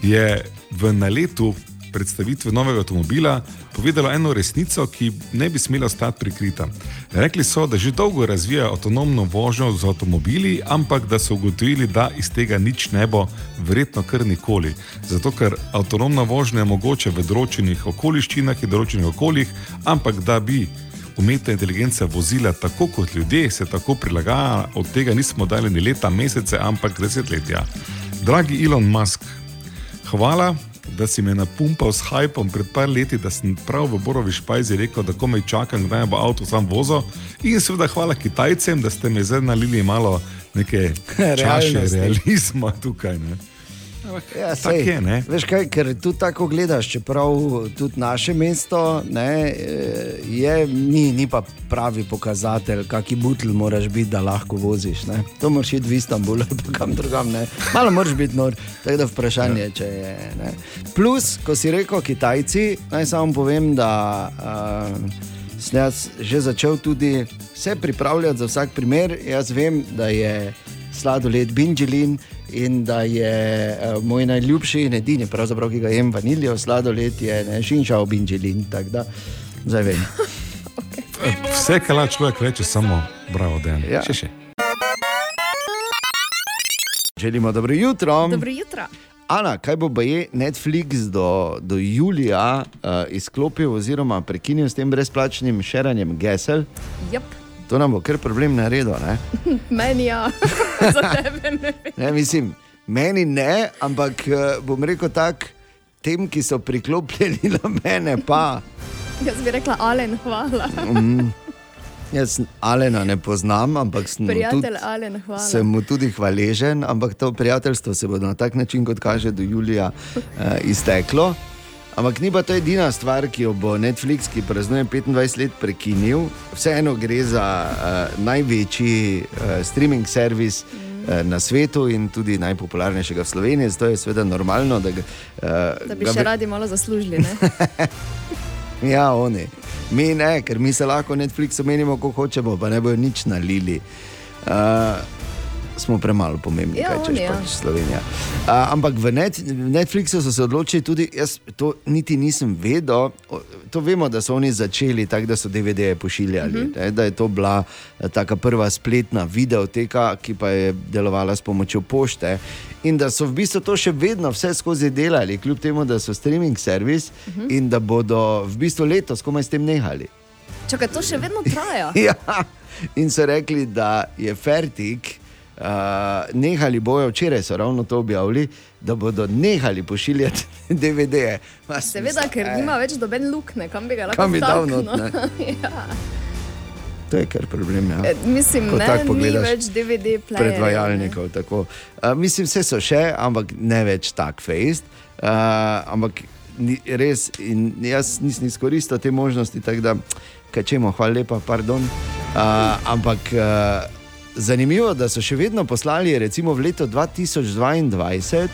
je v naletu predstavitve novega avtomobila povedalo eno resnico, ki ne bi smela ostati prikrita. Rekli so, da že dolgo razvijajo avtonomno vožnjo z avtomobili, ampak da so ugotovili, da iz tega nič ne bo, verjetno kar nikoli. Zato, ker avtonomna vožnja je mogoče v določenih okoliščinah in določenih okoljih, ampak da bi umetna inteligenca vozila tako kot ljudje, se tako prilagaja, od tega nismo dali ni leta, mesece, ampak desetletja. Dragi Elon Musk, hvala, da si me napumpal s hajpom pred par leti, da sem prav v Borovi špajzi rekel, da komaj čakam, kdaj bo avto sam vozil. In seveda hvala Kitajcem, da ste me zdaj nalili malo neke <laughs> čaše realizma tukaj. Ne? Ja, sej, je, ne? Veš kaj, ker tudi tako gledaš, čeprav tudi naše mesto ne, eh, je, ni, ni pa pravi pokazatelj, kakšen butl moraš biti, da lahko voziš. Ne. To moraš iti v Istanbul ali kam drugam. Ne. Malo moraš biti nor, tako da vprašanje, Ja. če je. Ne. Plus, ko si rekel Kitajci, naj samo povem, da. Uh, Sem jaz že začel tudi se pripravljati za vsak primer. Jaz vem, da je sladoled Binžilin in da je uh, moj najljubši in edini, ki ga jem vaniljev sladoled, je ne. Tako da zdaj vem. <laughs> Vse, kar lahko človek reče, samo bravo, da je. Ja. Še, še. Želimo dobro jutro. Dobro jutro. Ana, kaj bo baje Netflix do, do julija uh, izklopil oziroma prekinil s tem brezplačnim šeranjem gesel? Yep. To nam bo kar problem naredil. Ne? <laughs> Meni ja, <laughs> za tebe ne. Ne, mislim, meni ne, ampak eh, bom rekel tako, tem, ki so priklopljeni na mene, pa. <laughs> Jaz bi rekla, Alen, hvala. Mm, jaz Alena ne poznam, ampak sem Prijatelj tudi, Alen, hvala. sem mu tudi hvaležen, ampak to prijateljstvo se bo na tak način, kot kaže, do julija eh, izteklo. Ampak ni pa to edina stvar, ki jo bo Netflix, ki praznuje 25 let, prekinil. Vseeno gre za uh, največji uh, streaming servis uh, na svetu in tudi najpopularnejšega v Sloveniji. Zato je seveda normalno, da ga. Uh, Da bi še radi malo zaslužili. <laughs> Ja, oni. Mi ne, ker mi se lahko Netflix omenimo, ko hočemo, pa ne bojo nič nalili. Uh, smo premalo pomembni, Ja, kaj češ ja. pač Slovenija. Uh, ampak v, net, Netflixu so se odločili tudi, jaz to niti nisem vedel. To vemo, da so oni začeli tako, da so DVD-je pošiljali. Mhm. Mm -hmm. Da je to bila eh, taka prva spletna videoteka, ki pa je delovala s pomočjo pošte. In da so v bistvu to še vedno vse skozi delali, kljub temu, da so streaming servis uh Mhm. -huh. in da bodo v bistvu letos komaj s tem nehali. Čakaj, to še vedno traja. <laughs> Ja, in so rekli, da je Fertig. Uh, nehali bojo, včeraj so ravno to objavili, da bodo nehali pošiljati <laughs> DVD-je. Seveda, ker eh, nima več doben lukne, kam bi ga lahko dal <laughs> ja. To je kar problem. Ja. E, Mislim, Ko ne, ni več DVD playerjev. predvajalnikov. tako. Uh, mislim, vse so še, ampak ne več tak fejst. Uh, ampak ni, res, jaz nisem izkoristil te možnosti, tako da, kaj čemo, hvala lepa, pardon. Uh, ampak uh, zanimivo, da so še vedno poslali, recimo v letu 2022,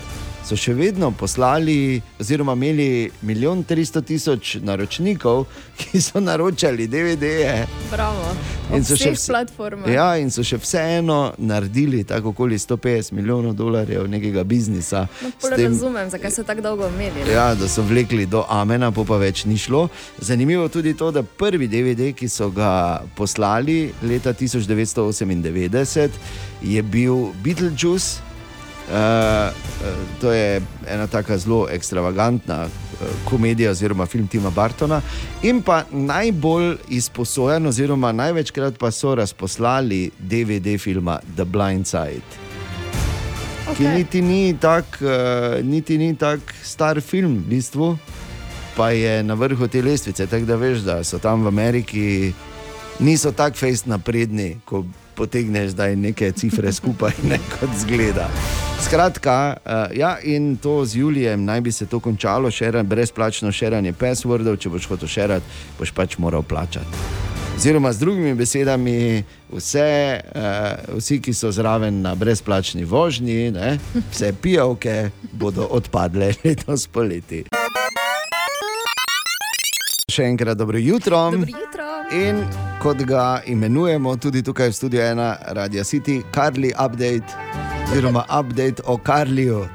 so še vedno poslali, oziroma imeli milijon 300 tisoč naročnikov, <laughs> ki so naročali DVD-je. Bravo. In In so so še vseh vse- platformah. Ja, in so še vseeno naredili tako okoli 150 milijonov dolarjev nekega biznisa. No, tem- razumem, zakaj so tako dolgo imeli. Ja, da so vlekli do Amena, pa, pa več ni šlo. Zanimivo je tudi to, da prvi DVD, ki so ga poslali leta 1998, je bil Beetlejuice. Uh, uh, to je ena tako zelo ekstravagantna uh, komedija, oziroma film Tima Bartona. In pa najbolj izposojen, oziroma največkrat pa so razposlali DVD filma The Blind Side ki Okej. niti ni tako uh, ni tak star film, v bistvu, pa je na vrhu te lestvice. Tako da veš, da so tam v Ameriki niso tako fejst napredni, ko potegneš zdaj neke cifre skupaj, <laughs> ne kot zgleda. Skratka, uh, ja, in to z Julijem naj bi se to končalo, šeran, brezplačno širanje passwordov, če boš hotel širati, boš pač moral plačati. Oziroma, z drugimi besedami, vse, uh, vsi, ki so zraven na brezplačni vožnji, ne, vse pijavke bodo odpadle letos poleti. Še enkrat dobro jutro. Dobro jutro. In kot ga imenujemo tudi tukaj v studiu ena, Radio City, Karli Update, oziroma update o Karliju.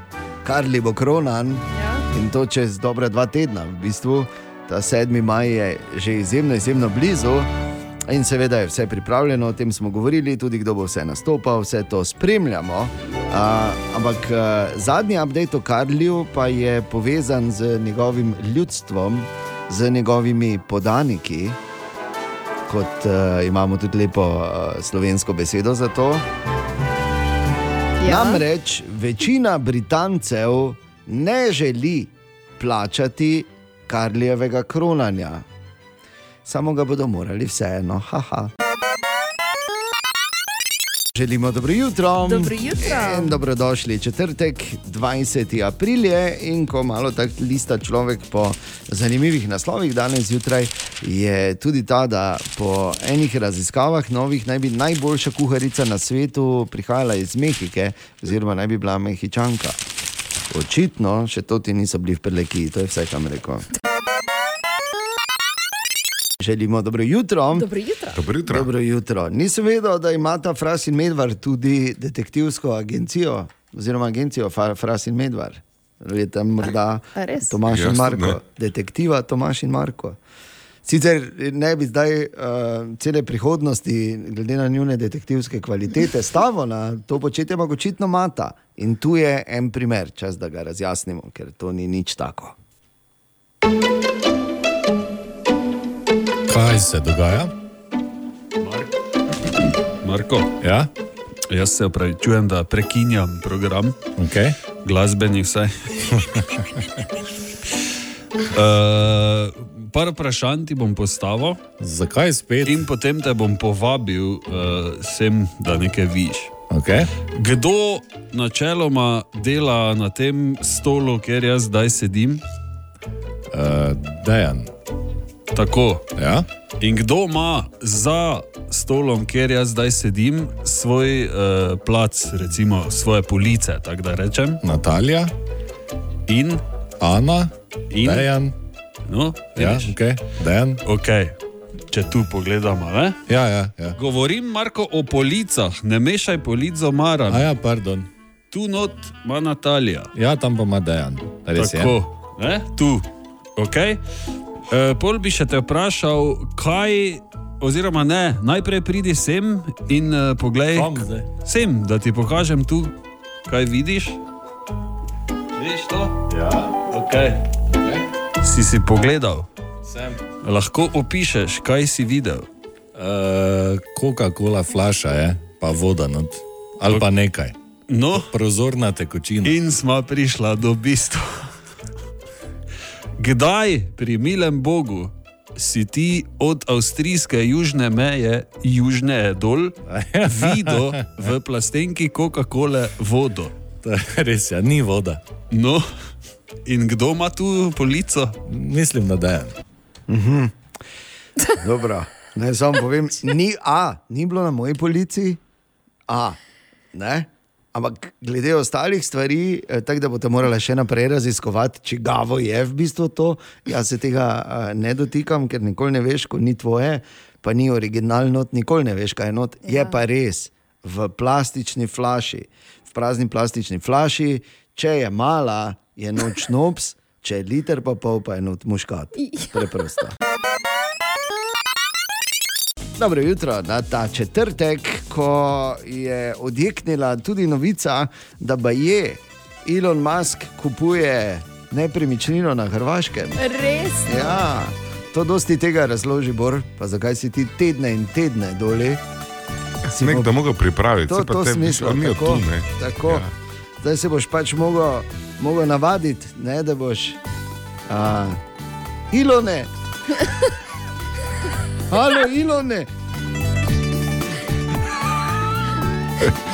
Karli bo kronan ja. in to čez dobra dva tedna, v bistvu. Ta 7. maj je že izjemno, izjemno blizu. In seveda je vse pripravljeno, o tem smo govorili, tudi kdo bo vse nastopal, vse to spremljamo. Uh, ampak uh, zadnji update o Karliju pa je povezan z njegovim ljudstvom, z njegovimi podaniki, kot uh, imamo tudi lepo uh, slovensko besedo za to. Ja. Namreč večina Britancev ne želi plačati Karlijevega kronanja, samo ga bodo morali vseeno. Haha. Želimo dobro jutro. Dobro jutro. In dobrodošli četrtek, 20. april je in ko malo tako lista človek po zanimivih naslovih danes zjutraj, je tudi ta, da po enih raziskavah novih naj bi najboljša kuharica na svetu prihajala iz Mehike, oziroma naj bi bila Mehičanka. Očitno še to ti niso bili v preleki, to je vse, kam rekel. Želimo dobro jutro. Dobro jutro. Dobro jutro. Dobro jutro. Nisem vedel, da imata Fras in Medvar tudi detektivsko agencijo, oziroma agencijo Fras in Medvar. Je tam morda? Tomaš in Jaz tudi Marko, ne. detektiva Tomaš in Marko. Sicer ne bi zdaj uh, cele prihodnosti, glede na njune detektivske kvalitete, stavo na to početje, ampak očitno mata. In tu je en primer, čas da ga razjasnimo, ker to ni nič tako. Kaj se dogaja? Marko, Ja? jaz se opravičujem, da prekinjam program, Okay. glasbeni vsaj. uh, <laughs> par vprašanj ti bom postavil. Zakaj spet? In potem te bom povabil uh, sem, da nekaj viš. Okay. Kdo načeloma dela na tem stolu, kjer jaz zdaj sedim? Uh, Dejan. Tako. Ja? In kdo ima za stolom, kjer jaz zdaj sedim, svoj uh, plac, recimo svoje police, tako da rečem? Natalija, In Ana, In? Dejan. No, Ja, vidiš? okay. Dejan. okay. Če tu pogledamo, ne? Ja, ja, ja. Govorim, Marko, o policah, ne mešaj polic z omaram. A ja, pardon. Tu not ima Natalija. Ja, tam pa ima Dejan. Res je. Tako, ne? tu. Okay. E, pol bi še te vprašal, kaj, oziroma ne, najprej pridi sem in uh, poglej, Kam zdaj? sem, da ti pokažem tu, kaj vidiš. Vidiš to? Ja. Okay. Si si pogledal, Sem. lahko opišeš, kaj si videl. Uh, Coca-Cola flaša je, pa voda not. Ali pa nekaj. No, Prozorna tekočina. in smo prišla do bistva. Kdaj pri milem Bogu si ti od avstrijske južne meje, južne dol, <laughs> videl v plastenki Coca-Cola vodo? To je Res je, ni voda. No, in kdo ima tu polico? Mislim, da Dejan. Dobro, naj samo povem, ni A, ni bilo na moji policiji, A. Ne? Ampak glede ostalih stvari, eh, tako da boste morali še naprej raziskovati, če gavo je v bistvu to. Jaz se tega eh, ne dotikam, ker nikoli ne veš, ko ni tvoje, pa ni originalno, nikoli ne veš, kaj je not. Je pa res v plastični flaši, v prazni plastični flaši, če je mala, je noč nops, če je liter pa pol, pa je not muškat. Preprosto. Dobro jutro na ta četrtek, ko je odjeknila tudi novica, da ba je Elon Musk kupuje nepremičnino na Hrvaškem. Res? Ja, to dosti tega razloži, Bor, pa zakaj si ti tedne in tedne doli. Si Nekdo mo- mogel pripraviti, To, pa to te- smisla, on ni od tako, tu, ne. tako. Ja. Zdaj se boš pač mogel, mogel navaditi, ne, da boš. A, ilone. Halo, ilone.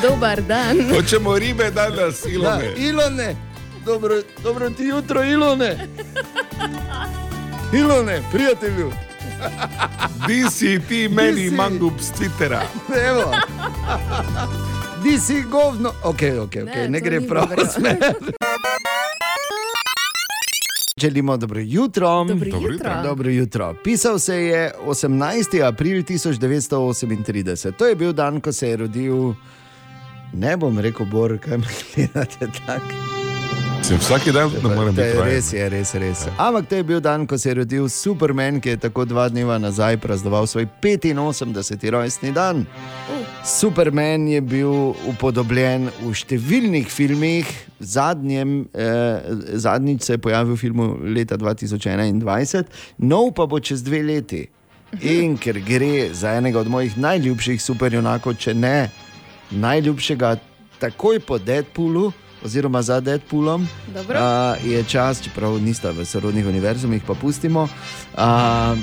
Dobar dan. Hočemo ribe danes, Ilone. ilone. Dobro, dobro ti jutro, ilone. Ilone, prijatelju. Di si ti meni si. mangub z Twittera. Evo. Di si govno. Ok, ok, ok, ne, Ne, gre prav. <laughs> Želimo dobro jutro. Dobro Dobro jutro. jutro. Dobro jutro. Pisal se je 18. april 1938. To je bil dan, ko se je rodil, ne bom rekel, Bor, kaj me gledate tako. Se vsak dan ne morem To je biti vajen. res, je res, res. Ampak to je bil dan, ko se je rodil Superman, ki je tako dva dneva nazaj praznoval svoj 85. rojstni dan. Superman je bil upodobljen v številnih filmih, zadnjem, eh, zadnjič se je pojavil v filmu leta 2021, nov pa bo čez dve leti. In ker gre za enega od mojih najljubših superjunakov, če ne najljubšega, takoj po Deadpoolu, oziroma za Deadpoolom, Dobro. a, je čas, čeprav nista v sorodnih univerzumih, pa pustimo. A,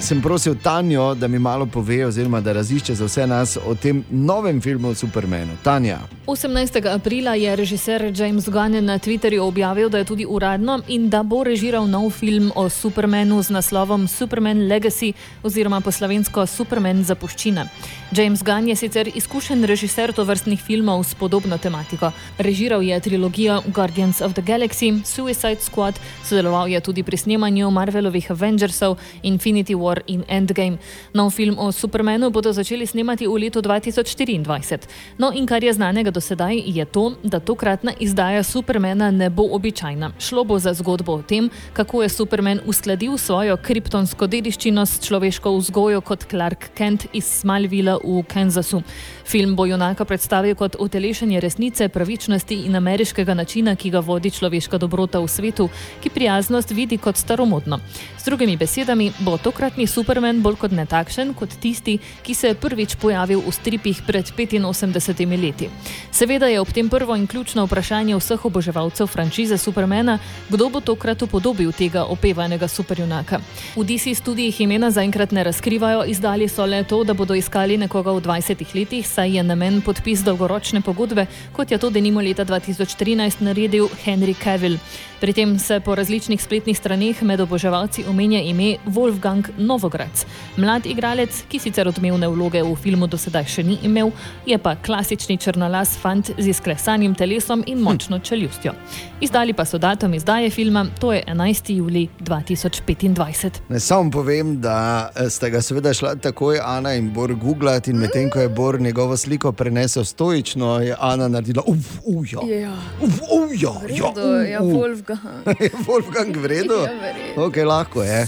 sem prosil Tanjo, da mi malo pove, oziroma da razišče za vse nas o tem novem filmu o Supermanu. Tanja. 18. aprila je režiser James Gunn na Twitterju objavil, da je tudi uradno in da bo režiral nov film o Supermanu z naslovom Superman Legacy oziroma po slovensko Superman Zapuščina. James Gunn je sicer izkušen režiser tovrstnih filmov s podobno tematiko. Režiral je trilogijo Guardians of the Galaxy, Suicide Squad, sodeloval je tudi pri snemanju Marvelovih Avengersov, Infinity War in Endgame. Nov film o Supermanu bodo začeli snemati v letu 2024. No in kar je znanega do sedaj, je to, da tokratna izdaja Supermana ne bo običajna. Šlo bo za zgodbo o tem, kako je Superman uskladil svojo kriptonsko dediščino s človeško vzgojo kot Clark Kent iz Smallvilla v Kansasu. Film bo junaka predstavil kot utelešenje resnice, pravičnosti in ameriškega načina, ki ga vodi človeška dobrota v svetu, ki prijaznost vidi kot staromodno. Z drugimi besedami, bo tokratni Superman bolj kot ne takšen kot tisti, ki se je prvič pojavil v stripih pred 85 leti. Seveda je ob tem prvo in ključno vprašanje vseh oboževalcev franšize Supermana, kdo bo tokrat upodobil tega opevanega superjunaka. V DC studijih imena zaenkrat ne razkrivajo, izdali so le to, da bodo iskali nekoga v 20 letih, saj je namen podpis dolgoročne pogodbe, kot je to denimo leta 2013 naredil Henry Cavill. Pri tem se po različnih spletnih straneh med oboževalci omenja ime Wolfgang Novograc. Mlad igralec, ki sicer odmevne vloge v filmu do sedaj še ni imel, je pa klasični črnolas fant z izklesanim telesom in močno čeljustjo. Izdali pa so datum izdaje filma, to je 11. julij 2025. Ne samo povem, da eh, sta ga seveda šla takoj Ana in Bor googlati, in medtem ko je Bor njegovo sliko prenesel stoično, je Ana naredila uf, uja. Ja. Uf, uja, ja, Vredo, ja, uf, uf. Wolfgang. <laughs> Je Wolfgang vredno? Ja, verjetno. Ok, lahko je.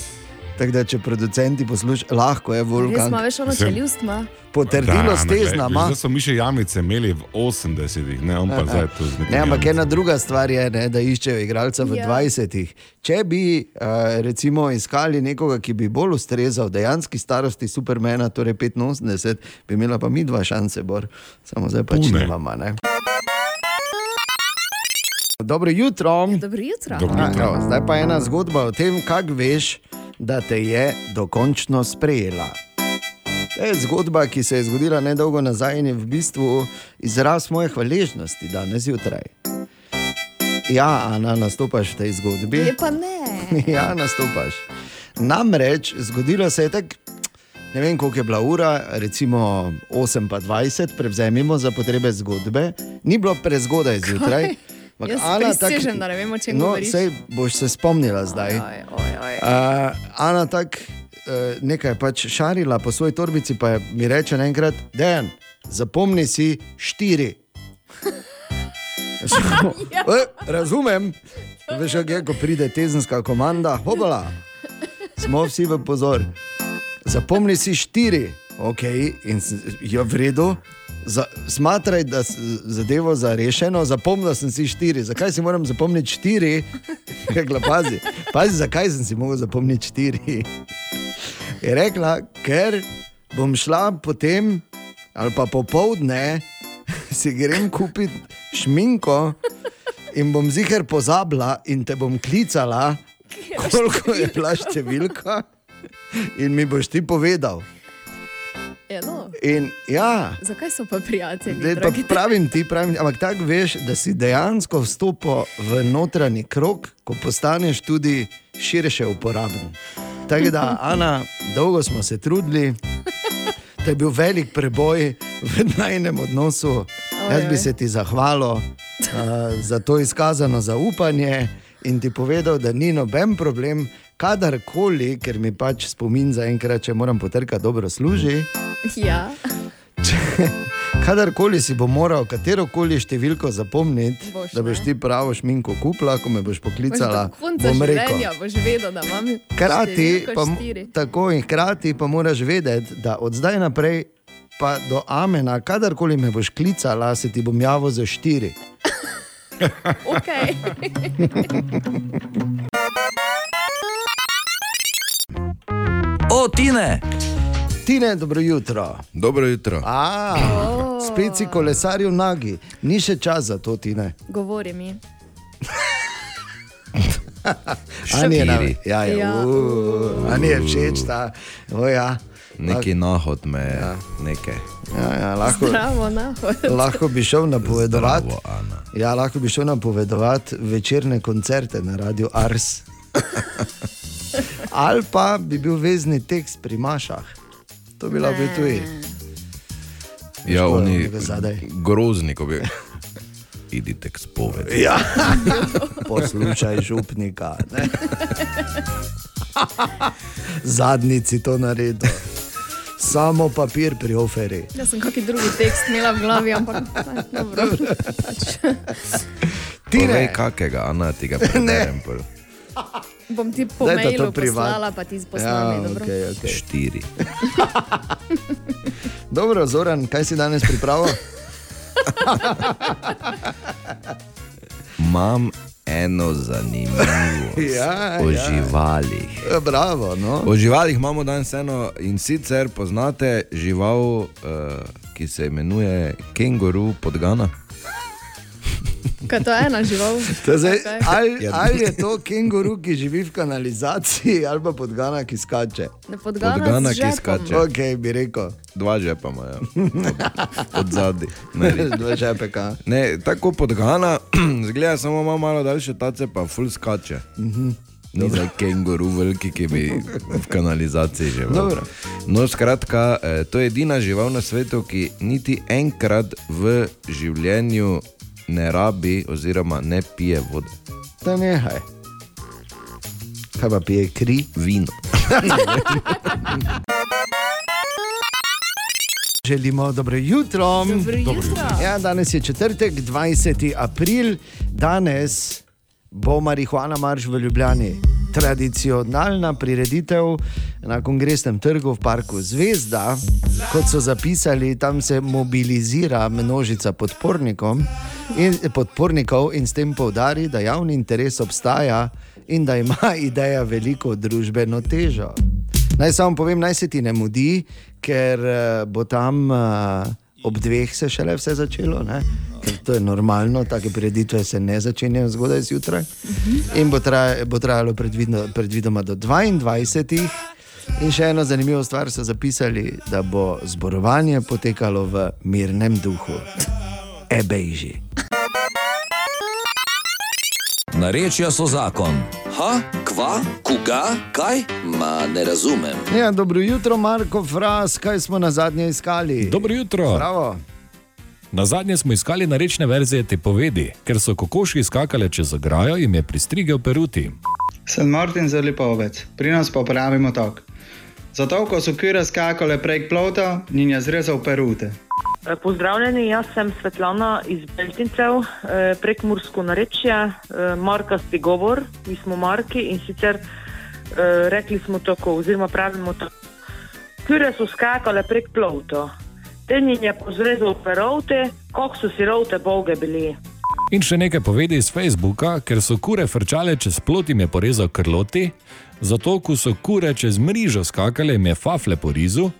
Tako da, če producenti poslušajo, lahko je Res Wolfgang. ima več ono Sem- čeljust, ima. Potrdilo s ne, glej, teznama. Zdaj so mi še jamice imeli v 80-ih, ne, on pa zdaj tu z nekim. Ne, ampak ena druga stvar je, ne, da iščejo igralca v Ja. 20-ih. Če bi uh, recimo iskali nekoga, ki bi bolj ustrezal dejanski starosti Supermana, torej 85, bi imela pa mi dva šanse, bor. samo zdaj pač nimamo. Ne? Dobro jutro. Dobro jutro. A, evo, zdaj pa ena zgodba o tem, kako veš, da te je dokončno sprejela. To je zgodba, ki se je zgodila nedolgo nazaj in je v bistvu izraz moje hvaležnosti danes zjutraj. Ja, Ana, nastopaš v tej zgodbi. Je pa ne. <laughs> Ja, nastopaš. Namreč zgodilo se je tako, ne vem koliko je bila ura, recimo 8 pa 20, prevzemimo za potrebe zgodbe, ni bilo prezgodaj zjutraj. Ampak Jaz Ana tak- prisežem, da ne vem, o čem no, govoriš. sej boš se spomnila zdaj. Oj, oj, oj. Uh, Ana tako uh, nekaj pač šarila po svoji torbici, pa je mi reče naenkrat, da zapomni si štiri. <laughs> Rekel, "E, razumem, veš, kako je, ko pride tezenska komanda, hopala. Smo vsi v pozor. Zapomni si štiri, ok, in je v redu. Za, smatraj, da s- zadevo za rešeno, zapomnil sem si štiri. Zakaj si moram zapomniti štiri? <laughs> Rekla, pazi, pazi, zakaj sem si mogel zapomniti štiri. <laughs> Je rekla, ker bom šla potem, ali pa popovdne, <laughs> si grem kupiti šminko in bom ziger pozabila in te bom klicala, koliko je bila številka, in mi boš ti povedal. Ja, no. In ja, Zakaj so pa prijatelji? Zdaj, pa pravim ti, pravim, ampak tako veš, da si dejansko vstopil v notranji krog, ko postaneš tudi širše uporaben. Tako da, Ana, dolgo smo se trudili, to je bil velik preboj v najnem odnosu. Jaz bi se ti zahvalil uh, za to izkazano zaupanje in ti povedal, da ni noben problem, kadarkoli, ker mi pač spomin za enkrat, če moram potrkati, dobro služi. Ja, Kadarkoli si bo moral katero koli številko zapomniti, Boš, da boš ti pravo šminko kupila, ko me boš poklicala, konca bom rekel. boš vedel, da imam Hkrati številko pa, tako in hkrati pa moraš vedeti, da od zdaj naprej, pa do Amena, kadarkoli me boš klicala, se ti bom javil za štiri. <laughs> Okay. O, Tine! Tine, dobro jutro. Dobro jutro. A, spet si kolesaril nagi, ni še čas za to, Tine. Govori mi. <laughs> Ani je, na, Štiri. ja, ja, Ja. uh, ani je všeč ta. O, ja. Neki nahod me je, ja. nekaj. Ja, ja, lahko, Zdravo, nahod. lahko bi šel napovedovati. Ja, lahko bi šel napovedovati večerne koncerte na radiju Ars. <laughs> Ali pa bi bil vezni tekst pri Mašah. To bi lahko bil tudi. Ja, Škoda, oni grozni, ko bi. Idite k spovedi. Ja. <laughs> Poslušaj župnika. ne. <laughs> Zadnjici to naredil. Samo papir pri oferi. Jaz sem kakšen drugi tekst imela v glavi, ampak ne, dobro. <laughs> Pač, Povej kakega, Ana, ti ga preberem. pol. Bom ti po Daj ta to mailu privat. poslala, pa ti poslala. Ja, okay, okay. Štiri. <laughs> Dobro, Zoran, kaj si danes pripravil? <laughs> Imam eno zanimivost <laughs> Ja, o ja. živalih. Ja, Bravo, no. O živalih imamo danes eno in sicer poznate žival, uh, ki se imenuje kenguru podgana. Kaj to je ena žival? Zdaj, Okej. ali, Ja. ali je to kenguru, ki živi v kanalizaciji, ali pa podgana, ki skače? Ne podgana, Podgana, ki skače. Ok, bi rekel. Dva žepa imajo, <laughs> od, zadaj. <laughs> Dva žepeka. Ne, tako podgana, <clears throat> zgleda samo malo, malo daljše tace, pa ful skače. Mhm. Ni za kenguru veliki, ki bi v kanalizaciji živel. Dobro. No, skratka, eh, to je edina žival na svetu, ki niti enkrat v življenju ne rabi oziroma ne pije vode. Da nehaj. Kaj pa pije kri? Vino. <laughs> Želimo dobro jutro. Dobro jutro. Ja, danes je četrtek, 20. april, danes bo marihuana marš v Ljubljani. Tradicionalna prireditev na kongresnem trgu v parku Zvezda, kot so zapisali, tam se mobilizira množica podpornikov in, podpornikov in s tem povdari, da javni interes obstaja in da ima <laughs> ideja veliko družbeno težo. Naj samo povem, naj se ti ne mudi, ker eh, bo tam uh, ob dveh se šele vse začelo. Ne? To je normalno, take prireditve se ne začenjajo zgodaj zjutraj. In bo, traj, bo trajalo predvidno, predvidoma do 22. In še eno zanimivo stvar so zapisali, da bo zborovanje potekalo v mirnem duhu. Ebejži. Narečja so zakon. Ha, kva, koga, kaj? Ma ne razumem. Ja, dobro jutro, Marko Fras, kaj smo na zadnje iskali? Dobro jutro. Bravo. Na zadnje smo iskali narečne verzije te povedi, ker so kokoši skakale čez ograjo in je pristrigel peruti. Sem Martin zelo ovec, pri nas pa pravimo tako. Zato, ko so kire skakale prek plota, in je zrezal perute. Eh, Pozdravljeni, jaz sem Svetlana iz Beltincev, eh, prek Mursko narečje, eh, Markasti govor, mi smo Marki in sicer rekli smo tako, oziroma pravimo tako. Kure so skakale prek plovto, tenin je pozrezal perovte, kako so si rovte boge bili. In še nekaj povedi iz Facebooka, ker so kure frčale čez plot in je porezal krloti, zato ko so kure čez mrižo skakale, jim je fafle po rizu,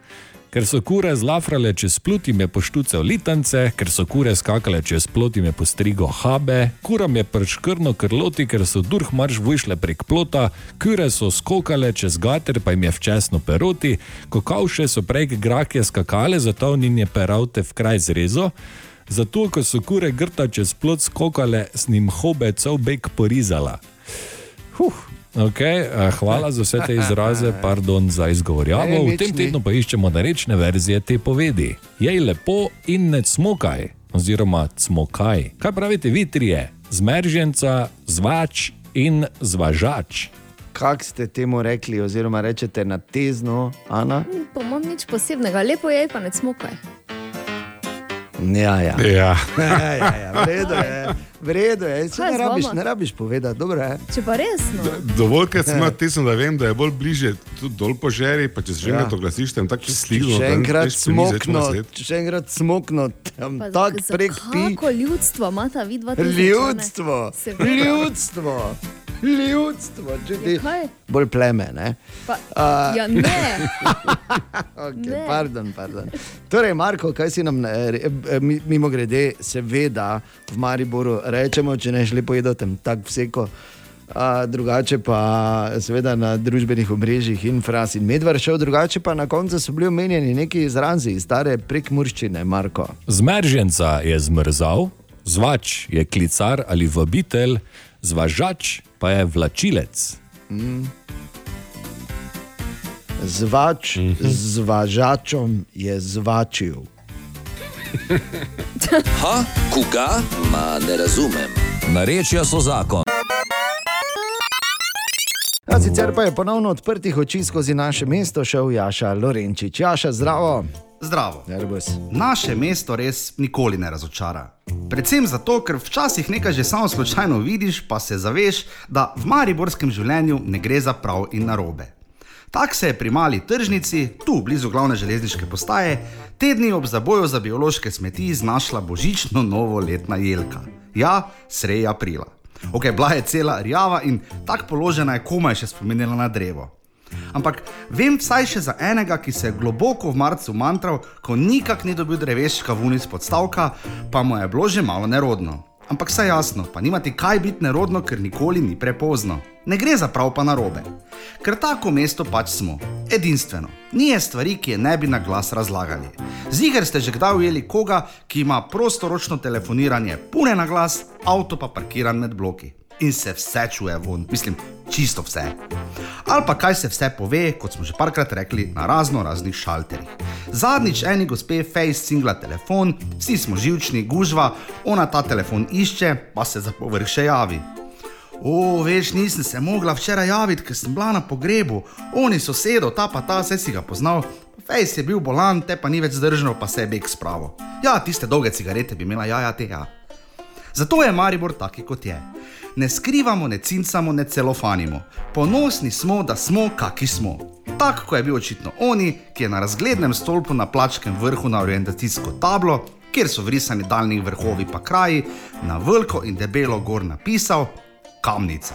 ker so kure zlafrale čez plot in je poštucal litance, ker so kure skakale čez plot in je postrigo habe, kuram je prškrno krloti, ker so durh marš vyšle prek plota, kure so skokale čez gater, pa jim je včasno peroti, kokavše so prek grake skakale, zato njim je peravte v kraj zrezo. Zato, ko so kure grta čez plot skokale, s njim hobe cel bek porizala. Huh. Okay, eh, hvala za vse te izraze, pardon za izgovorjavo. V tem tednu pa iščemo narečne verzije te povedi. Jej lepo in ne smokaj, oziroma smokaj. Kaj pravite vi trije? Zmerženca, zvač in zvažač. Kak ste temu rekli, oziroma rečete na tezno, Ana? Pa imam nič posebnega, lepo je, pa ne smokaj. Ja, ja. Ja. <laughs> ja, ja, ja. V redu je, v redu je. Saj Kaj Ne rabiš, ne rabiš povedati, dobro je. Če pa resno. Dovolj, ker sem tesno, da vem, da je bolj bliže tudi dol po žeri, pa če se že Ja. enkrat oglasiš, tam tako sligo. Še enkrat smokno, še enkrat smokno, tam Pa tak za- prek pi. Kako ljudstvo ima ta vidva? Ljudstvo, ljudstvo, ljudstvo, če ti. Ja, kaj? Bolj pleme, ne? Pa, A- ja, ne. <laughs> Okay, Ne. pardon, pardon. Torej, Marko, kaj si nam, eh, eh, mi- mimo grede, seveda v Mariboru rečemo, če ne šli pojedoti tako vseko. A, drugače pa seveda na družbenih omrežjih in fras in medvar šel, drugače pa na koncu so bili omenjeni neki izrazi iz stare prekmurščine, Marko. Zmerženca je zmrzal, zvač je klicar ali vabitelj, zvažač pa je vlačilec. Mm. Zvač z važačom je zvačil. <laughs> Ha, koga, ma ne razumem. Narečja so zakon. A sicer pa je ponovno odprtih oči skozi naše mesto šel Jaša Lorenčič. Jaša, zdravo. Zdravo. Nervus. Naše mesto res nikoli ne razočara. Predvsem zato, ker včasih nekaj že samo slučajno vidiš, pa se zaveš, da v mariborskem življenju ne gre za prav in narobe. Tak se je pri mali tržnici, tu blizu glavne železniške postaje, tedni ob zaboju za biološke smeti znašla božično novoletna jelka. Ja, srej aprila. Ok, bila je cela rjava in tako položena je komaj še spominjala na drevo. Ampak vem vsaj še za enega, ki se je globoko v marcu mantral, ko nikak ni dobil dreveščka vun iz podstavka, pa mu je bilo že malo nerodno. Ampak vse jasno, pa nimati kaj biti nerodno, ker nikoli ni prepozno. Ne gre za prav pa narobe. Ker tako mesto pač smo, edinstveno. Ni je stvari, ki je ne bi na glas razlagali. Ziger ste že kdaj ujeli koga, ki ima prostoročno telefoniranje, pune na glas, avto pa parkiran med bloki. In se vse čuje von, mislim, čisto vse. Ali pa kaj se vse pove, kot smo že parkrat rekli, na razno raznih šalterjih. Zadnjič eni gospe Face singla telefon, vsi smo živčni, gužva, ona ta telefon išče, pa se za povrh še javi. O, veš, nisem se mogla včeraj javiti, ker sem bila na pogrebu, oni sosedo, ta pa ta, vse si ga poznal. Face je bil bolan, te pa ni več zdržal, pa se je beg spravo. Ja, tiste dolge cigarete bi imela, ja, ja, te ja. Zato je Maribor taki, kot je. Ne skrivamo, ne cincamo, ne celofanimo. Ponosni smo, da smo, kaki smo. Tako kot je bil očitno oni, ki je na razglednem stolpu na plačkem vrhu na orientacijsko tablo, kjer so vrisani daljni vrhovi pa kraji, na veliko in debelo gor napisal: Kamnica.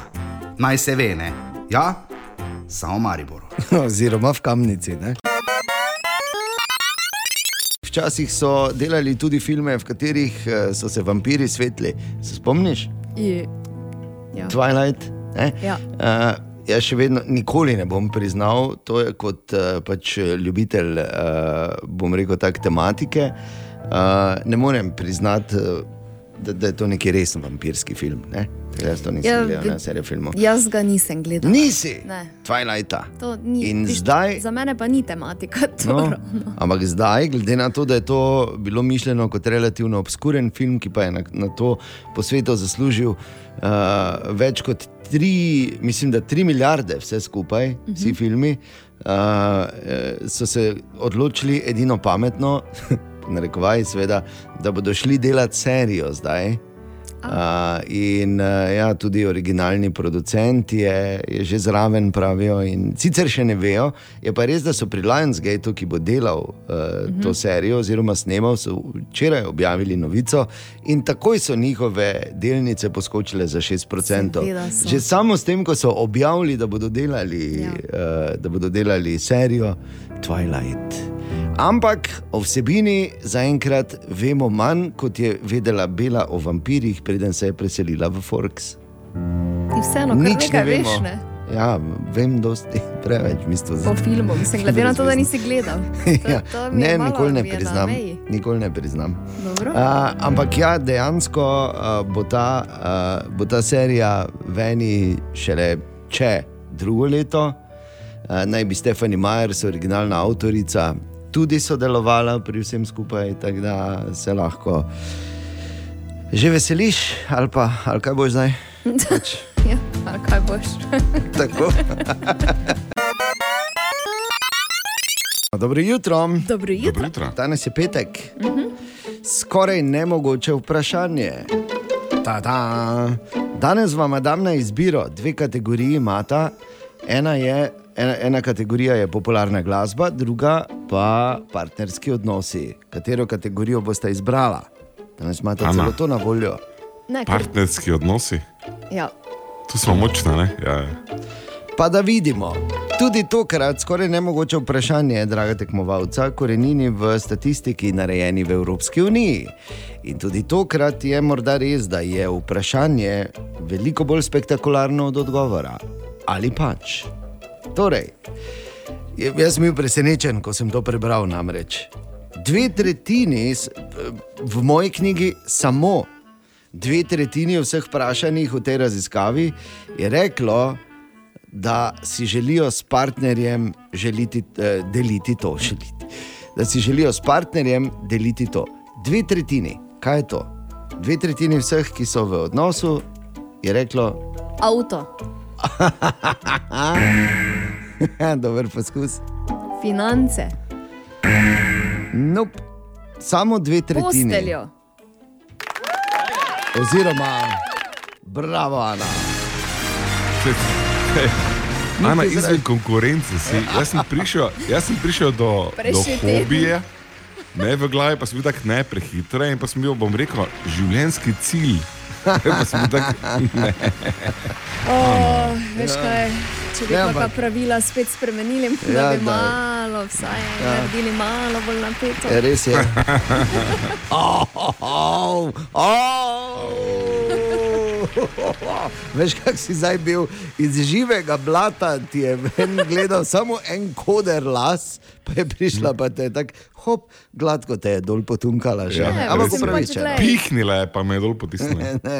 Naj se ve, ne? Ja, samo Mariboru. <laughs> Oziroma v kamnici. Ne? Včasih so delali tudi filme, v katerih eh, so se vampiri svetli. Se spomniš? Je. Ja. Twilight. Ne? Ja. Uh, jaz še vedno nikoli ne bom priznal, to je kot uh, pač ljubitelj, uh, bom rekel, tak tematike. Uh, ne morem priznati, da, da je to neki resen vampirski film. Ne? Jaz to nisem Ja, gledal, ne serijo filmov. Jaz ga nisem gledal. Nisi? Ne. Twilighta. To Ni, In viš, zdaj- Za mene pa ni tematika. <laughs> To, No, no. ampak zdaj, glede na to, da je to bilo mišljeno kot relativno obskuren film, ki pa je na, na to po svetu zaslužil uh, več kot tri, mislim, da tri milijarde, vse skupaj, uh -huh. vsi Mhm. filmi, uh, eh, so se odločili edino pametno, <laughs> narekovaj, seveda, da bodo šli delati serijo zdaj. Uh, in uh, ja, tudi originalni producent je, je že zraven, pravijo. In sicer še ne vejo, je pa res, da so pri Lionsgateu, ki bo delal uh, uh -huh. to serijo, oziroma snemal, so včeraj objavili novico in takoj so njihove delnice poskočile za 6%. Seveda so. Že samo s tem, ko so objavili, da bodo delali, ja. uh, da bodo delali serijo Twilight. Ampak o vsebini zaenkrat vemo manj, kot je vedela Bela o vampirjih, preden se je preselila v Forks. Ti vseeno, kar nekaj veš, ne? Ja, vem, dosti <laughs> preveč, mislim. Po filmu, mislim, glede na to, da nisi gledal. <laughs> To, ja, to ne, nikoli ne priznam. Nikoli ne priznam. Dobro. Uh, ampak ja, dejansko uh, bo, ta, uh, bo ta serija veni šele če drugo leto. Uh, naj bi Stefani Majers, originalna avtorica, tudi sodelovala pri vsem skupaj, tako da se lahko že veseliš, ali pa ali kaj boš zdaj. Pač, <laughs> ja, ali kaj boš? <laughs> tako. <laughs> Dobro jutro. Dobro jutro. Dobro jutro. Danes je petek. Mhm. Skoraj nemogoče vprašanje. Ta-da. Danes vam dam na izbiro dve kategoriji imata. Ena, je, ena, ena kategorija je popularna glasba, druga pa partnerski odnosi. Katero kategorijo boste izbrala? Danes imate Ana. celo to na voljo. Ne, ker, Partnerski odnosi, ja. tu smo močni, ne? Ja, ja. Pa da vidimo. Tudi tokrat skoraj nemogoče vprašanje, draga tekmovalca, korenini v statistiki narejeni v Evropski uniji. In tudi tokrat je morda res, da je vprašanje veliko bolj spektakularno od odgovora. Ali pač? Torej, je- jaz sem bil presenečen, ko sem to prebral. Namreč dve tretjini, v moji knjigi samo dve tretjini vseh vprašanih v tej raziskavi je reklo, da si želijo s partnerjem želiti, eh, deliti to. Želiti. Da si želijo s partnerjem deliti to. Dve tretjini, kaj je to? Dve tretjini vseh, ki so v odnosu, je reklo, Avto, <laughs> dober poskus. finance, Nope. Samo dve tretjini. posteljo. Oziroma, bravo, Ana. <laughs> Ana, izven konkurence si. Jaz sem prišel, jaz sem prišel do, do Prejšnji teden. hobije, ne v glavi, pa sem bil tako ne prehitro in pa sem bil, bom rekel, življenjski cilj. <laughs> Pa sem tak, ne. Oh, veš Ja. kaj, če bi Ja, pa pravila spet spremenili, da Ja, bi da. malo, vsaj Ja. naredili malo bolj napeto. Je res je. Oh, oh, oh. <laughs> Veš, kak si zdaj bil iz živega blata, ti je ven gledal samo en koder las, pa je prišla pa te tako, hop, gladko te je dol potunkala. Že. Ja, Ampak res je. upravičeno. Pihnila je, pa me je dol potisnila. Ne,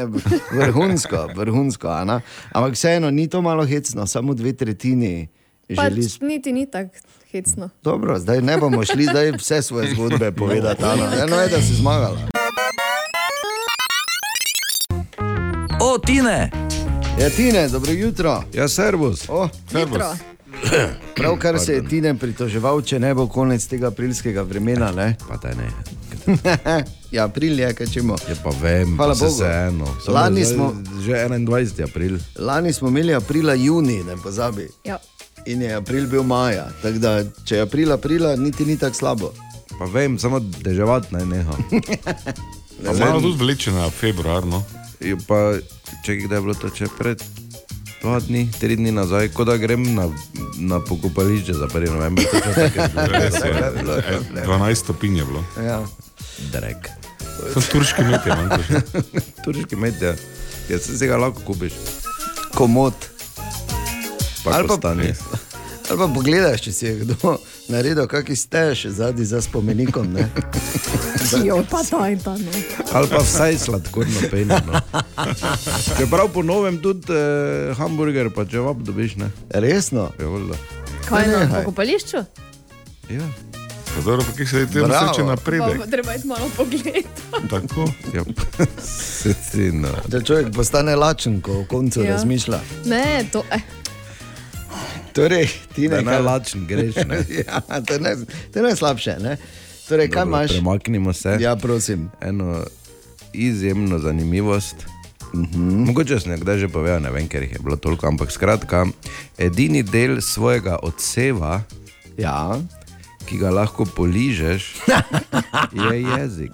vrhunsko, vrhunsko, Ana. Ampak vseeno ni to malo hecno, samo dve tretjini Pač želi. niti ni tako hecno. Dobro, zdaj ne bomo šli zdaj vse svoje zgodbe povedati. Eno je, da si zmagala. Tine! Ja, Tine, dobro jutro. Ja, servus. O, Jutro. <clears throat> Pravkar se je Tine pritoževal, če ne bo konec tega aprilskega vremena. Ne? <laughs> Pa da ne. ja, april je, kaj čemo. Je pa vem, Hvala pa se Bogu. vseeno. Lani smo- Že 21. april. Lani smo imeli aprila, juni, ne pozabi. Ja. In je april bil maja. Tako da, če je april, aprila, niti ni tako slabo. Pa vem, samo deževati naj neha. <laughs> Pa malo tudi vlečena februar, no. Je Pa, če kdaj je bilo to, če pred dva dni, tri dni nazaj, kot da grem na, na pokopališče za 1. november. <laughs> Res je. E, 12 stopinj je bilo. Ja. Drek. To je turški med, je manjko. Turški med, ja. Jaz se ga lahko kupiš. Komod. Pa Ali pa-. <laughs> Ali pa pogledaš, če si je kdo naredil, kakšni ste še zadnji za spomenikom. ne. Jo, pa to in to. No. Ali pa vsaj sladkorno pejno. No. Čeprav po novem tudi eh, hamburger, pa če vab dobiš, ne. Resno? Je voljno. Kaj na Nehaj. pokopališču? Ja. Pa dobro, pa kaj se je tem vse Pa napredek. bo treba iti malo pogled. Tako. Ja. <laughs> Se strinja. Da človek postane lačen, ko v koncu Ja. ja. razmišlja. Ne, to eh. Torej, ti ne je najlačen, greš. Ne? <laughs> ja, to naj- to je najslabše. Ne? Torej, kaj Dobro, imaš? Premaknimo se. Ja, prosim. Eno izjemno zanimivost. Mm -hmm. Mogoče sem nekdaj že povedal, ne vem, ker jih je bilo toliko, ampak skratka, edini del svojega odseva, ja. ki ga lahko poližeš, <laughs> je jezik.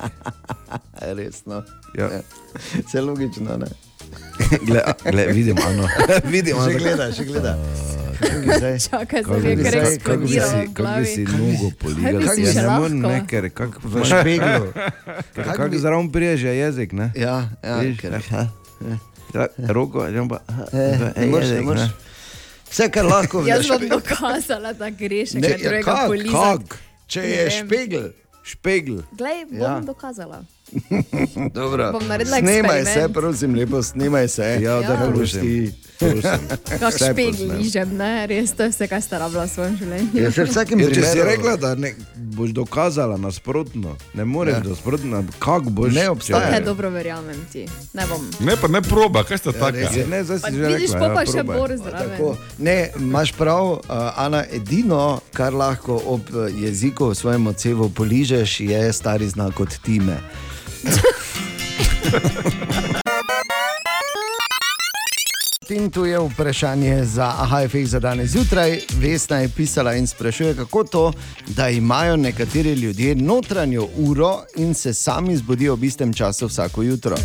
Resno. Ja. <laughs> Vse logično, ne? Gle, gle, vidim, ano. vidim, Še ano. gleda, še gleda. <laughs> Čakaj, Kako zdaj je kar kako eksplodiral v Kako bi si glavi. nogo poligal? bi si Ja, lahko? ne, ker kak, V špeglu. Ker <laughs> Kako Kako zraven priježe jezik, ne? Ja, ja, Vidiš, ker- ja. Ja, Roko, ja, pa, Eh, ne moreš, ne moreš. Vse, kar lahko <laughs> Jaz veš. bom dokazala, da greš, Ne, ker ja, drugega polizati. kak? Če je vem. špegel. Špegl. Glej, bom Ja. dokazala. Dobro. Bom naredila Snemaj se, eksperiment. prosim, lepo snimaj se. Ja, da Ne boš prosim. Ti. Kak Vse špegl posnem. ližem, ne? Res, to je vse, kar sta rabila v svojem življenju. Ja, se v vsakem Ja, če si primeru- rekla, da ne, boš dokazala nasprotno, ne moreš Ja. ja. nasprotno, kako boš. Ne obstaja. Ne, dobro verjamem ti. Ne bom. Ne, pa ne proba, kaj sta taka. res je. Ne, zdaj si že vidiš, rekla, pa ja, pa še probaj. bor zraven. Tako, ne, imaš prav, uh, Ana, edino, kar lahko ob eh, jeziku v svojem odsevu poližeš, je stari znak od time. <laughs> <laughs> In tu je vprašanje za AHF za danes zjutraj. Vesna je pisala in sprašuje, kako to, da imajo nekateri ljudje notranjo uro in se sami zbudijo ob istem času vsako jutro.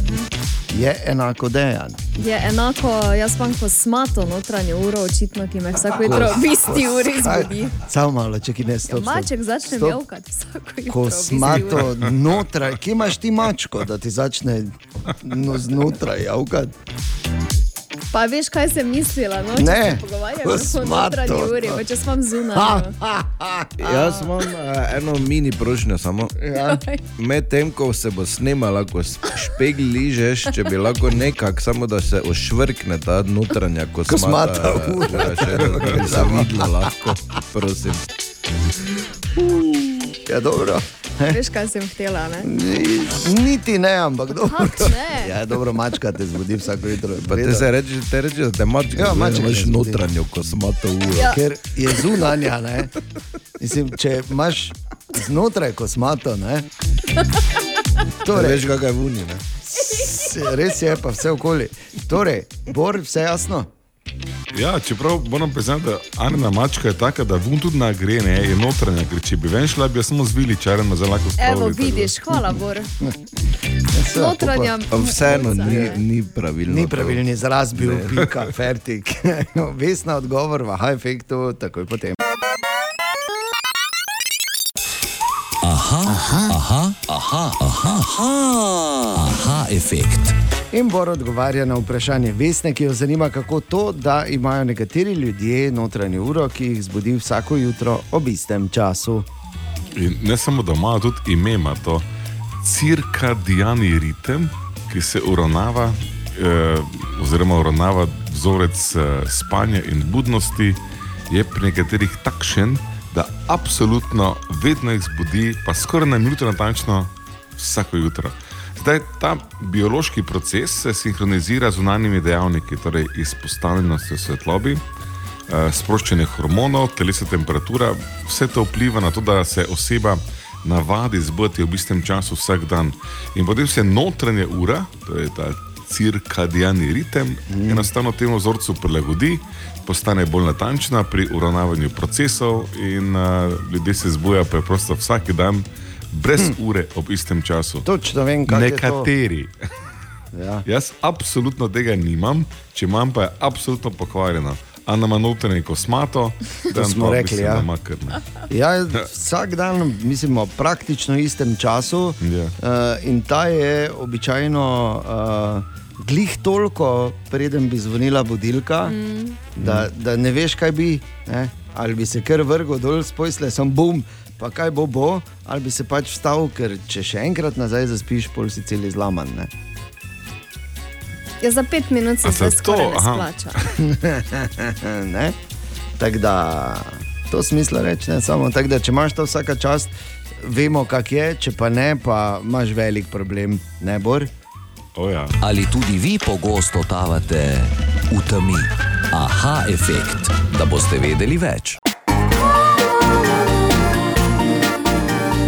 Je enako dejan. Je enako, jaz pa ko smato notranjo uro, očitno, ki me vsako jutro v isti uri zbudi. Samo malo, če ki ne Ja, stop. stop. maček začne Stop. mjavkati vsako jutro. Ko smato notraj, kje imaš ti mačko, da ti začne no, znotraj javkati? Pa veš, kaj sem mislila? No, če Ne, se pogovarjamo o notranji uri, pa če sem zunaj. <laughs> Jaz imam uh, eno mini prošnjo samo. Ja. Medtem ko se bo snemala, ko špegl ližeš, če bi lahko nekako, samo da se ošvrkne ta notranja kosmata. Kosmata ura. Ja, videlo lahko, prosim. Ja, dobro. Veš, kaj sem htela? Ne? Ni- Niti ne, ampak dobro. Kako ne? Ja, dobro, mačka te zbudi vsako jutro. Pa te se reče, te reče, da te mačka, Ja, mačka imaš te zbudi. notranjo kosmato uro. Ja. Ker je zunanja, ne? Mislim, če imaš znotraj kosmato, ne? Torej, veš, kaj je vuni. Ne? res je, pa vse okoli. Torej, Bor, vse jasno? Ja, čeprav moram priznati, da Anna mačka je taka, da vun tudi nagre, ne, je notranja, ker če bi ven šla, bi jo samo z viličarjem zelo lahko spravila. Evo, vidiš, hvala, Bor. Notranja. Vseeno ni, ni pravilno. Ni pravilni izraz bil, pika, fertik. Vesna odgovor v high-efektu, takoj potem. Aha, aha, aha, aha, aha, aha, aha efekt. In Bor odgovarja na vprašanje Vesne, ki jo zanima, kako to, da imajo nekateri ljudje notranjo uro, ki jih zbudi vsako jutro ob istem času. In ne samo da ima, tudi ime ima to cirkadiani ritem, ki se uravnava, eh, oziroma uravnava vzorec eh, spanja in budnosti, je pri nekaterih takšen, da absolutno vedno jih zbudi, pa skoraj na minuto natančno vsako jutro. Zdaj, ta biološki proces se sinhronizira z zunanjimi dejavniki, torej izpostavljenostjo svetlobi, eh, sproščanje hormonov, telesna temperatura, vse to vpliva na to, da se oseba navadi zbuditi ob istem času vsak dan. In potem se notranja ura, to je ta cirkadiani ritem, mm. enostavno temu vzorcu prilagodi, postane bolj natančna pri uravnavanju procesov, in uh, ljudje se zbujajo preprosto vsak dan, brez hm. ure ob istem času. Točno vem, kaj je to. Nekateri. Ja. <laughs> Jaz absolutno tega nimam, če imam pa je absolutno pokvarjeno. Ana ima notranje kosmato, <laughs> da smo rekli, ja. Ima krne. <laughs> Ja, vsak dan, mislim, ob praktično istem času, Ja. uh, in ta je običajno uh, glih toliko, preden bi zvonila budilka, mm. da, da ne veš, kaj bi. Ne? ali bi se kar vrgel dol s posle, sem bum, pa kaj bo bo, ali bi se pač vstal, ker če še enkrat nazaj zaspiš, pol si cel izlaman. Ne? Ja, za pet minut se vse skoraj splača. <laughs> Tako da to smisla reči, ne samo tako, da če imaš to vsaka čast, vemo, kak je, če pa ne, pa imaš velik problem, ne bor. Oh, ja. Ali tudi vi pogosto totavate v temi? Aha, efekt, da boste vedeli več.